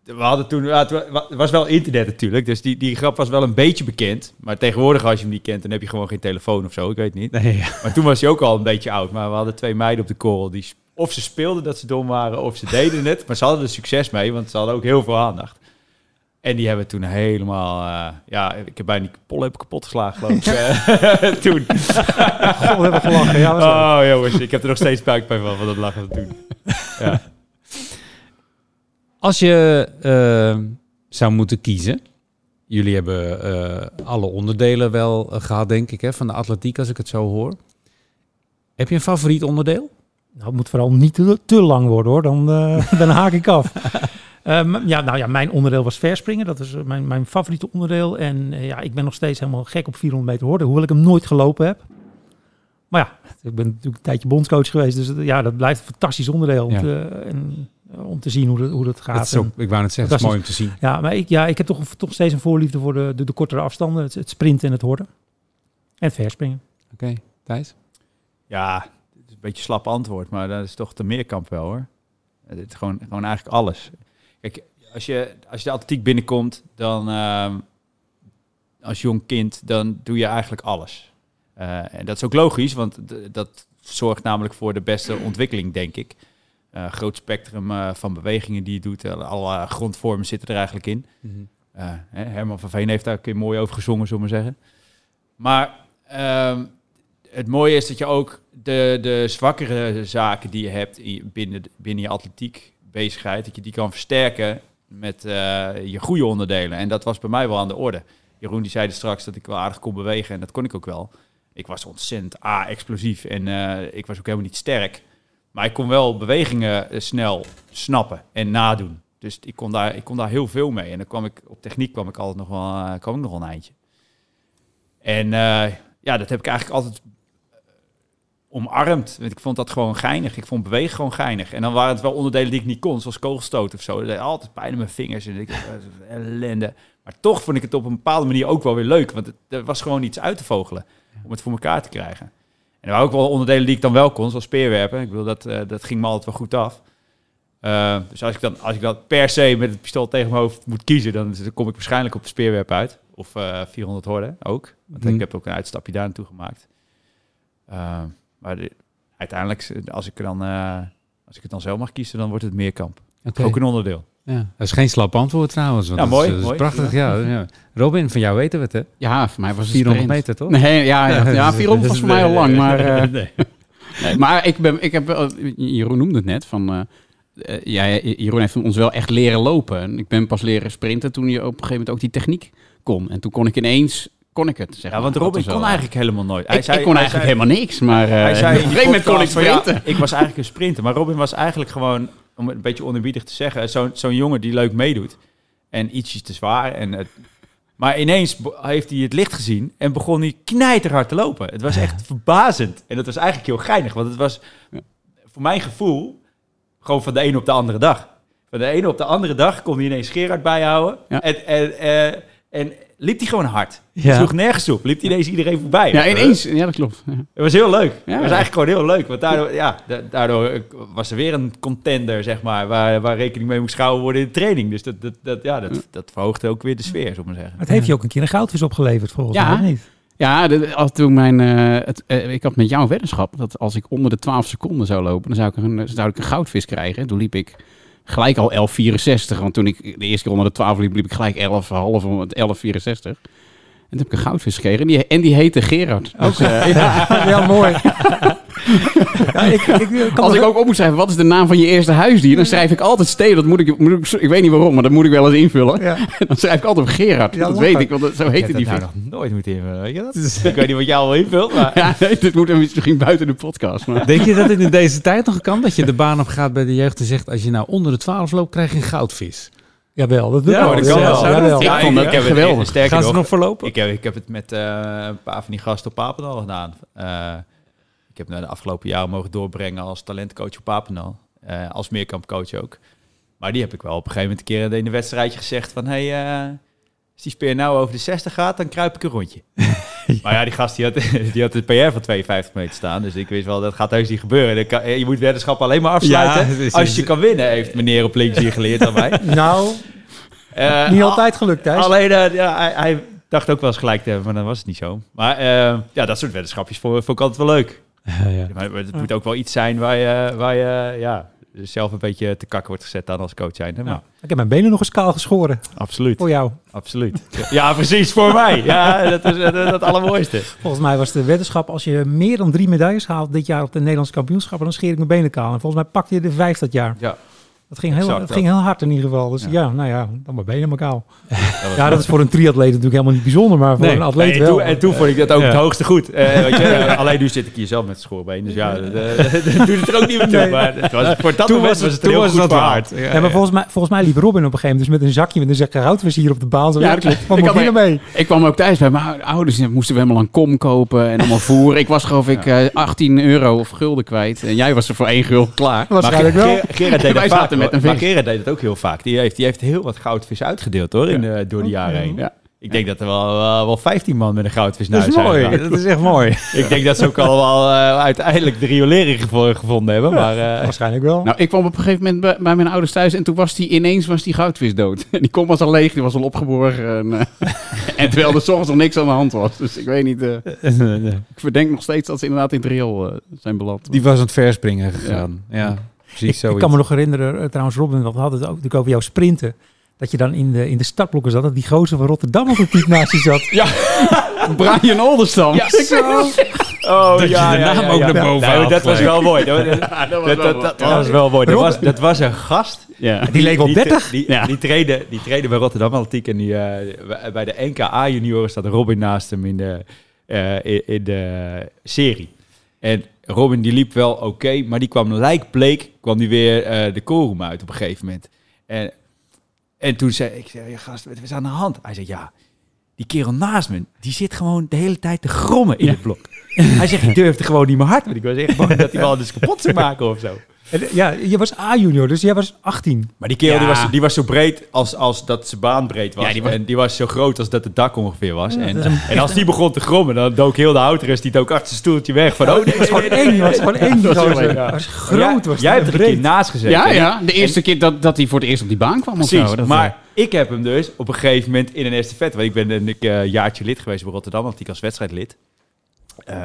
We hadden toen, ja, het wa- het was wel internet natuurlijk, dus die, die grap was wel een beetje bekend. Maar tegenwoordig als je hem niet kent, dan heb je gewoon geen telefoon of zo, ik weet niet. Nee, ja. Maar toen was hij ook al een beetje oud. Maar we hadden twee meiden op de korrel die... Of ze speelden dat ze dom waren, of ze deden het. Maar ze hadden er succes mee, want ze hadden ook heel veel aandacht. En die hebben toen helemaal... eh, ja, ik heb bijna die pol heb kapot geslagen, geloof ik. eh, toen. God, we hebben gelachen. Ja, was leuk. Oh, jongens, ik heb er nog steeds buikpijn van, van dat lachen van toen. Ja. Als je eh, zou moeten kiezen. Jullie hebben eh, alle onderdelen wel eh, gehad, denk ik, hè, van de atletiek, als ik het zo hoor. Heb je een favoriet onderdeel? Nou, het moet vooral niet te, te lang worden hoor, dan, eh, dan haak ik af. Ehm, ja, nou ja, mijn onderdeel was verspringen. Dat is eh, mijn, mijn favoriete onderdeel. En eh, ja, ik ben nog steeds helemaal gek op 400 meter horde, hoewel ik hem nooit gelopen heb. Maar ja, ik ben natuurlijk een tijdje bondscoach geweest, dus ja, dat blijft een fantastisch onderdeel om, Ja. te, en, om te zien hoe, dat hoe dat gaat. Dat is ook, En- ik wou net zeggen, het is mooi om te zien. ja, maar ik, ja, ik heb toch, toch steeds een voorliefde voor de, de, de kortere afstanden, het, het sprinten en het horden. En het verspringen. Oké, Thijs? ja, een beetje slap antwoord, maar dat is toch de meerkamp wel, hoor. Het is gewoon, gewoon eigenlijk alles. Kijk, als je, als je de atletiek binnenkomt, dan ehm, als jong kind, dan doe je eigenlijk alles. Eh, en dat is ook logisch, want dat zorgt namelijk voor de beste ontwikkeling, denk ik. Eh, groot spectrum eh, van bewegingen die je doet. alle grondvormen zitten er eigenlijk in. Hè, Herman van Veen heeft daar een keer mooi over gezongen, zullen we maar zeggen. Maar ehm, het mooie is dat je ook de, de zwakkere zaken die je hebt binnen, binnen je atletiek bezigheid, dat je die kan versterken met eh, je goede onderdelen. En dat was bij mij wel aan de orde. Jeroen die zei straks dat ik wel aardig kon bewegen en dat kon ik ook wel. Ik was ontzettend A-explosief en eh, ik was ook helemaal niet sterk. Maar ik kon wel bewegingen eh, snel snappen en nadoen. Dus ik kon, daar, ik kon daar heel veel mee. En dan kwam ik op techniek kwam ik altijd nog wel, kwam ik nog wel een eindje. En ja, dat heb ik eigenlijk altijd omarmd. Want ik vond dat gewoon geinig. Ik vond bewegen gewoon geinig. En dan waren het wel onderdelen die ik niet kon, zoals kogelstoot of zo. Dat deed altijd pijn in mijn vingers en ik, ellende. Maar toch vond ik het op een bepaalde manier ook wel weer leuk. Want het, er was gewoon iets uit te vogelen om het voor elkaar te krijgen. En er waren ook wel onderdelen die ik dan wel kon, zoals speerwerpen. Ik bedoel, dat, eh, dat ging me altijd wel goed af. Eh, dus als ik, dan, als ik dan per se met het pistool tegen mijn hoofd moet kiezen, dan, dan kom ik waarschijnlijk op speerwerp uit. Of eh 400 horden ook. Want Mhm. ik heb ook een uitstapje daar naartoe gemaakt. Maar de- uiteindelijk, als ik, er dan, eh, als ik het dan zelf mag kiezen, dan wordt het meerkamp. Oké. Ook een onderdeel. Ja, dat is geen slap antwoord trouwens. Want Ja, dat mooi, is, dat is mooi. prachtig. Ja. Ja. Robin, van jou weten we het, hè? Ja, voor mij was het 400 sprint. meter, toch? Nee, ja, ja, ja 400 was voor mij al lang. Maar, eh, Nee. nee, maar ik, ben, ik heb, wel- Jeroen noemde het net, van, eh, ja, Jeroen heeft ons wel echt leren lopen. En ik ben pas leren sprinten toen je op een gegeven moment ook die techniek kon. En toen kon ik ineens, kon ik het. Zeg Ja, maar. want Robin kon eh, eigenlijk helemaal nooit. Hij Ik, zei- ik kon hij eigenlijk zei- helemaal niks, maar eh Hij zei op een gegeven moment kon ik ja, sprinten. ik was eigenlijk een sprinter, maar Robin was eigenlijk gewoon, om het een beetje onerbiedig te zeggen, zo'n zo'n jongen die leuk meedoet. En ietsjes te zwaar. En het, maar ineens heeft hij het licht gezien en begon hij knijterhard te lopen. Het was echt verbazend. En dat was eigenlijk heel geinig, want het was voor mijn gevoel gewoon van de ene op de andere dag. Van de ene op de andere dag kon hij ineens Gerard bijhouden. Ja. En, en, eh, en liep hij gewoon hard. Ja. Sloeg nergens op. Liep hij ineens iedereen voorbij. Ja, ineens. Ja, dat klopt. Ja. Het was heel leuk. Het was ja. eigenlijk gewoon heel leuk. Want daardoor, ja, da- daardoor was er weer een contender, zeg maar, waar, waar rekening mee moest gehouden worden in de training. Dus dat, dat, dat, ja, dat, dat verhoogde ook weer de sfeer, zou ik maar zeggen. Het heeft je ook een keer een goudvis opgeleverd, volgens Ja. mij. niet? Ja, als toen mijn, eh, het, eh, ik had met jou een weddenschap dat als ik onder de 12 seconden zou lopen, dan zou ik een, zou ik een goudvis krijgen. En toen liep ik gelijk al 11,64. Want toen ik de eerste keer onder de 12 liep, liep ik gelijk 11,5 om het 11,64. En toen heb ik een goudvis gekregen. En die, en die heette Gerard. Dus, eh, ja, Ja, mooi. ja, ik, ik, ik als ik ook op moet schrijven, wat is de naam van je eerste huisdier? Dan schrijf ik altijd Steden. Dat moet ik, moet ik, ik weet niet waarom, maar dat moet ik wel eens invullen. Ja. Dan schrijf ik altijd op Gerard. Ja, dat lachen. weet ik, want dat- zo Ik heette die dat vis. nou nog nooit moeten invullen, weet je dat? ik weet niet wat jij al invult, maar... Ja, nee, dit moet misschien buiten de podcast. Maar. Denk je dat het in deze tijd nog kan? Dat je de baan op gaat bij de jeugd en zegt... als je nou onder de 12 loopt, krijg je een goudvis. Jawel, dat doet Ja, wel. dat kan ja. Ik vond dat ik heb het- geweldig. Sterker Gaan ze nog, nog voorlopen? Ik heb, ik heb het met eh, een paar van die gasten op Papendal gedaan. Eh, ik heb nou de afgelopen jaren mogen doorbrengen als talentcoach op Papendal. Eh, als meerkampcoach ook. Maar die heb ik wel op een gegeven moment een keer in een wedstrijdje gezegd van... Hey, eh, als die speer nou over de 60 gaat, dan kruip ik een rondje. Maar ja, die gast die had, die had het PR van 52 meter staan. Dus ik wist wel, dat gaat heus niet gebeuren. Kan- je moet weddenschap alleen maar afsluiten Ja, is- als je kan winnen, heeft meneer op links hier geleerd aan mij. Nou, Eh, niet al- altijd gelukt, Thijs. Alleen, eh, ja, hij, hij dacht ook wel eens gelijk te hebben, maar dan was het niet zo. Maar eh, ja, dat soort weddenschapjes vond, vond ik altijd wel leuk. Maar, maar het moet ook wel iets zijn waar je, waar je ja, zelf een beetje te kakken wordt gezet dan als coach zijn. Maar, Ja. Ik heb mijn benen nog eens kaal geschoren. Absoluut, Voor jou. absoluut. Ja, precies, voor mij. Ja, dat is dat, allermooiste. Volgens mij was de weddenschap, als je meer dan drie medailles haalt dit jaar op de Nederlandse kampioenschappen, dan scheer ik mijn benen kaal. En volgens mij pakte je de vijf dat jaar. Ja, Dat ging heel, Exact dat dat. ging heel hard in ieder geval. Dus Ja. ja, nou ja, dan mijn benen maar kaal. dat was Ja, dat is voor een triatleet natuurlijk helemaal niet bijzonder, maar voor Nee. een atleet Nee, en, wel. toen, en toen vond ik dat ook Ja. het hoogste goed. Eh, weet je, eh, alleen nu zit ik hier zelf met schoorbeen. Dus ja, dat, eh, dat doet het er ook niet meer toe. Nee. Maar het was, voor dat Toen moment was was het, toen heel was goed waard. Ja, maar volgens mij, volgens mij liep Robin op een gegeven moment dus met een zakje met een zak goudvis hier op de baan. Zo, Ja, klopt. Wat Ik moet je kwam ook thuis bij mijn ouders. Moesten we helemaal een kom kopen en allemaal voer. Ik was geloof ik eh, 18 euro of gulden kwijt. En jij was er voor 1 gulden klaar. Waarschijnlijk wel. Ger- Gerard deed Dat met een vis. Gerard deed het ook heel vaak. Die heeft, die heeft heel wat goudvis uitgedeeld hoor, in de, door de jaren heen. Ja. Ik denk dat er wel, wel, wel 15 man met een goudvis naar Dat is huis zijn mooi. gegaan. Dat is echt mooi. Ik denk dat ze ook al wel eh, uiteindelijk de riolering gevo- gevonden hebben. Maar eh, Waarschijnlijk wel. Nou, ik kwam op een gegeven moment bij, bij mijn ouders thuis en toen was die ineens was die goudvis dood. En die kom was al leeg, die was al opgeborgen. En, eh, en terwijl er soms nog niks aan de hand was. Dus ik weet niet, eh, ik verdenk nog steeds dat ze inderdaad in het riool zijn beland. Die was aan het verspringen gegaan. Ja, precies ik, zoiets. ik kan me nog herinneren, eh, trouwens Robin, want we hadden het ook natuurlijk over jouw sprinten. Dat je dan in de, in de startblokken zat, dat die gozer van Rotterdam op het type naast je zat. Brian Olderstam. Ja, Oh, Dat je de naam ook naar boven Nou, dat was wel mooi. Dat, dat, dat dat, dat, dat was wel mooi. Dat was, dat was een gast. Ja. Die leek wel Die- 30. Die, Ja. die, trainde, die trainde bij Rotterdam Atletiek. En die, eh, bij de NKA junioren staat Robin naast hem in de, eh, in, in de serie. En Robin die liep wel oké, maar die kwam lijkbleek, kwam die weer eh, de koolroom uit op een gegeven moment. En, en toen zei ik, zei, gast, wat is aan de hand? Hij zei, ja, die kerel naast me, die zit gewoon de hele tijd te grommen in Ja. het blok. Hij zegt, ik durfde gewoon niet meer hard. Want ik was echt bang dat hij wel dus kapot zou maken of zo. En, eh, Ja, je was A-junior, dus jij was 18. Maar die kerel die, was, die was zo breed als, als dat zijn baan breed was. Ja, die was- En die was zo groot als dat het dak ongeveer was. Ja, en, een- en als die begon te grommen, dan dook heel de houtrust, die dook achter zijn stoeltje weg. Van, oh, nee, Het was gewoon één, was gewoon één Dat was was groot. jij, was jij hebt er en een keer naast gezeten. Ja, ja. De eerste keer dat, dat hij voor het eerst op die baan kwam of Precies, zo. Dat, maar eh, ik heb hem dus op een gegeven moment in een estafette... Want ik ben een eh, jaartje lid geweest bij Rotterdam, want ik als wedstrijdlid. Eh,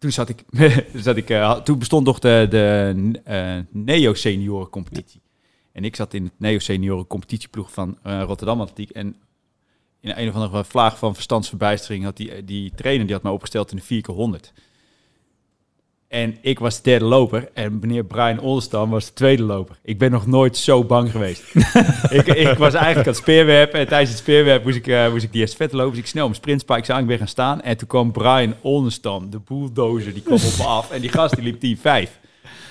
toen zat ik... zat ik eh, toen bestond nog de, de eh, neo-senioren competitie. En ik zat in het neo-senioren competitieploeg van eh, Rotterdam Atletiek. En in een of andere vlaag van verstandsverbijstering had die, die trainer die had me opgesteld in de 4 keer 100. En ik was de derde loper en meneer Brian Olstam was de tweede loper. Ik ben nog nooit zo bang geweest. ik, ik was eigenlijk aan het speerwerpen en tijdens het speerwerpen moest ik, eh, moest ik die estafette lopen. Dus ik snel mijn sprintspikes aan, ik ben gaan staan. En toen kwam Brian Olstam, de bulldozer, die kwam op me af. En die gast die liep 10-5.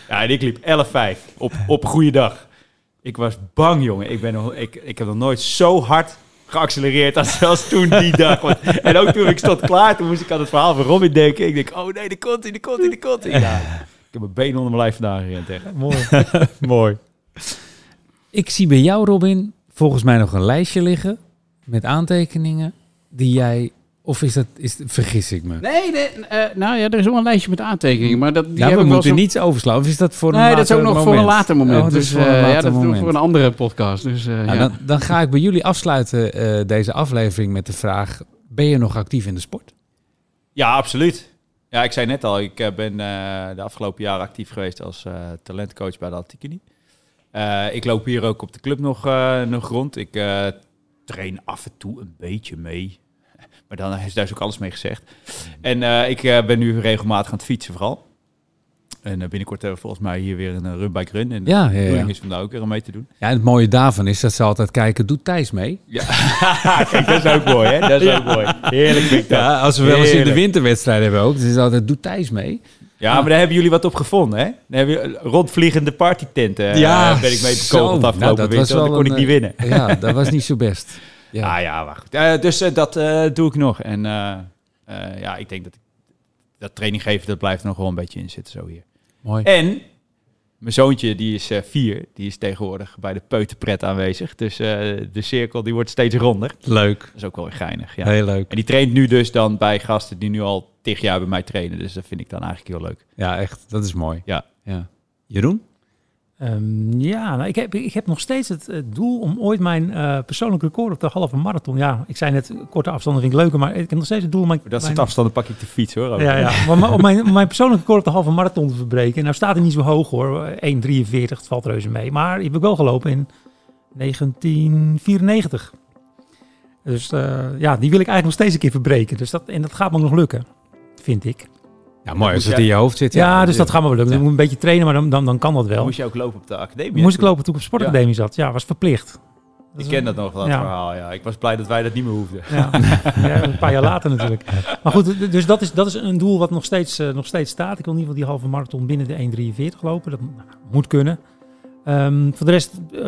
Ja, en ik liep 11-5 op, op goede dag. Ik was bang, jongen. Ik, ben nog, ik, ik heb nog nooit zo hard geaccelereerd als, als toen die dag. Want, en ook toen ik stond klaar, toen moest ik aan het verhaal van Robin denken. Ik denk, oh nee, de komt hij, de komt hij, de komt. Ja, ik heb mijn been onder mijn lijf vandaan gerend. Echt. Mooi. Mooi. Ik zie bij jou, Robin, volgens mij nog een lijstje liggen met aantekeningen die jij. Of is dat, is, vergis ik me? Nee, nee eh, nou ja, er is wel een lijstje met aantekeningen, maar dat, die ja, heb we moeten zo- niets overslaan. Of is dat voor een Nee, dat is ook later nog voor een moment? later moment. Oh, dat dus is voor een eh, ja, later dat doen we moment. voor een andere podcast. Dus, eh, Nou, ja. dan, dan ga ik bij jullie afsluiten eh, deze aflevering met de vraag: ben je nog actief in de sport? Ja, absoluut. Ja, ik zei net al, ik ben eh, de afgelopen jaren actief geweest als eh, talentcoach bij de. Eh, ik loop hier ook op de club nog, eh, nog rond. Ik eh, train af en toe een beetje mee. Maar dan is daar is ook alles mee gezegd. En eh, ik eh, ben nu regelmatig aan het fietsen vooral. En eh, binnenkort hebben we volgens mij hier weer een run bike run. En Ja, bedoeling ja. is om daar ook weer aan mee te doen. ja. Het mooie daarvan is dat ze altijd kijken: doet Thijs mee? Ja, kijk, dat is ook mooi, hè? Dat is ook mooi. Heerlijk vind ik dat. Ja, als we wel eens in de winterwedstrijd hebben ook. Dus is altijd: doet Thijs mee? Ja, maar daar hebben jullie wat op gevonden, hè? Daar hebben rondvliegende partytenten. Ja, ben ik mee bekogeld afgelopen Nou, dat was winter. want Dan kon ik wel niet een, winnen. Ja, dat was niet zo best. Ja. Ja, ja, maar goed. Eh, dus eh, dat eh, doe ik nog. En ja, ik denk dat ik, dat training geven, dat blijft nog wel een beetje in zitten zo hier. Mooi. En mijn zoontje, die is vier. Die is tegenwoordig bij de peuterpret aanwezig. Dus de cirkel, die wordt steeds ronder. Leuk. Dat is ook wel weer geinig, ja. Heel leuk. En die traint nu dus dan bij gasten die nu al tig jaar bij mij trainen. Dus dat vind ik dan eigenlijk heel leuk. Ja, echt. Dat is mooi. Ja. ja. Jeroen? Ehm, ja, nou, ik, heb, ik heb nog steeds het, het doel om ooit mijn eh persoonlijk record op de halve marathon. Ja, ik zei net, korte afstanden vind ik leuker, maar ik heb nog steeds het doel om mijn, Dat is mijn- het afstand, dan pak ik de fiets hoor. ook. Ja, ja. Maar om- mijn, mijn persoonlijke record op de halve marathon te verbreken. Nou staat hij niet zo hoog hoor, 1,43, het valt reuze mee. Maar die heb ik wel gelopen in 1994. Dus eh, ja, die wil ik eigenlijk nog steeds een keer verbreken. Dus dat, en dat gaat me nog lukken, vind ik. Ja, mooi. Als het in je hoofd zit. Ja, dus dat gaat me wel lukken. Ja. Ik moet een beetje trainen, maar dan, dan, dan kan dat wel. Moest je ook lopen op de academie? Moest ik lopen toen ik op sportacademie zat. Ja, was verplicht. Ik ken dat nog, dat Ja. verhaal. Ja. Ik was blij dat wij dat niet meer hoefden. Ja, ja, een paar jaar later natuurlijk. Maar goed, dus dat is, dat is een doel wat nog steeds, eh, nog steeds staat. Ik wil in ieder geval die halve marathon binnen de 1,43 lopen. Dat nou, moet kunnen. Ehm, voor de rest, eh,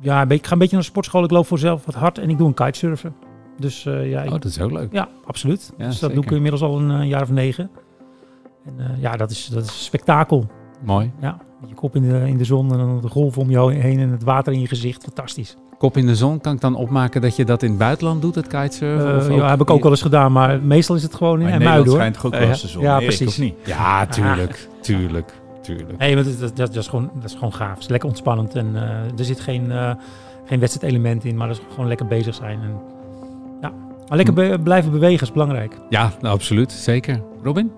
ja, ik ga een beetje naar de sportschool. Ik loop voor zelf wat hard en ik doe een kitesurfen. Dus eh, ja, ik- Oh, dat is ook leuk. ja, absoluut. Ja, dus dat doe ik inmiddels al een jaar of negen. En eh, ja, dat is, dat is een spektakel. Mooi. Ja, je kop in de, in de zon en dan de golven om je heen en het water in je gezicht. Fantastisch. Kop in de zon. Kan ik dan opmaken dat je dat in het buitenland doet, het kitesurfen? Of ja, heb ik ook wel eens gedaan, maar meestal is het gewoon in in Nederland hoor. schijnt toch ook wel eens de zon. Ja, Erik, precies. niet? Ja, tuurlijk. Tuurlijk. Tuurlijk. Nee, maar dat, dat, dat, is gewoon, dat is gewoon gaaf. Het is lekker ontspannend en eh, er zit geen, geen wedstrijdelement in, maar dat is gewoon lekker bezig zijn. En, ja. Maar lekker be- blijven bewegen is belangrijk. Ja, nou, absoluut. Zeker. Robin?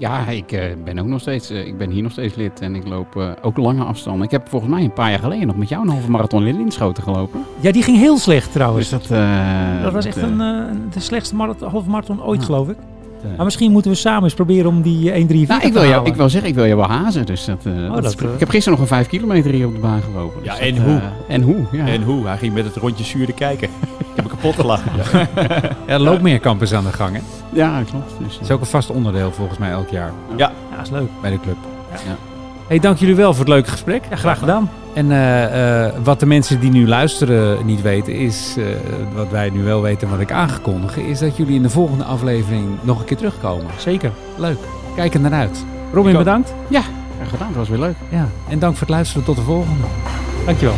Ja, ik eh, ben ook nog steeds, eh, ik ben hier nog steeds lid en ik loop eh, ook lange afstanden. Ik heb volgens mij een paar jaar geleden nog met jou een halve marathon in Linschoten gelopen. Ja, die ging heel slecht trouwens. Dus dat, eh, dat was echt een, de slechtste marathon, halve marathon ooit, Ja. geloof ik. Maar misschien moeten we samen eens proberen om die eh, 1,43 Nou, ik te wil, jou, ik wil zeggen, ik wil je wel hazen. Dus dat, eh, dat ik heb gisteren nog een vijf kilometer hier op de baan gelopen. Ja, Dus en dat, hoe? en hoe, ja. En hoe? Hij ging met het rondje zuurde kijken. kapot gelachen. Ja, loopmeerkamp is aan de gang, hè? Ja, klopt. Dus, eh, Dat is ook een vast onderdeel volgens mij elk jaar Ja, is leuk. bij de club. Ja. Hey, dank jullie wel voor het leuke gesprek. Ja, graag gedaan. En eh, eh, wat de mensen die nu luisteren niet weten is, eh, wat wij nu wel weten, wat ik aangekondig, is dat jullie in de volgende aflevering nog een keer terugkomen. Zeker. Leuk. Kijk er naar uit. Robin, bedankt. Graag gedaan, het was weer leuk. Ja. En dank voor het luisteren. Tot de volgende. Dankjewel.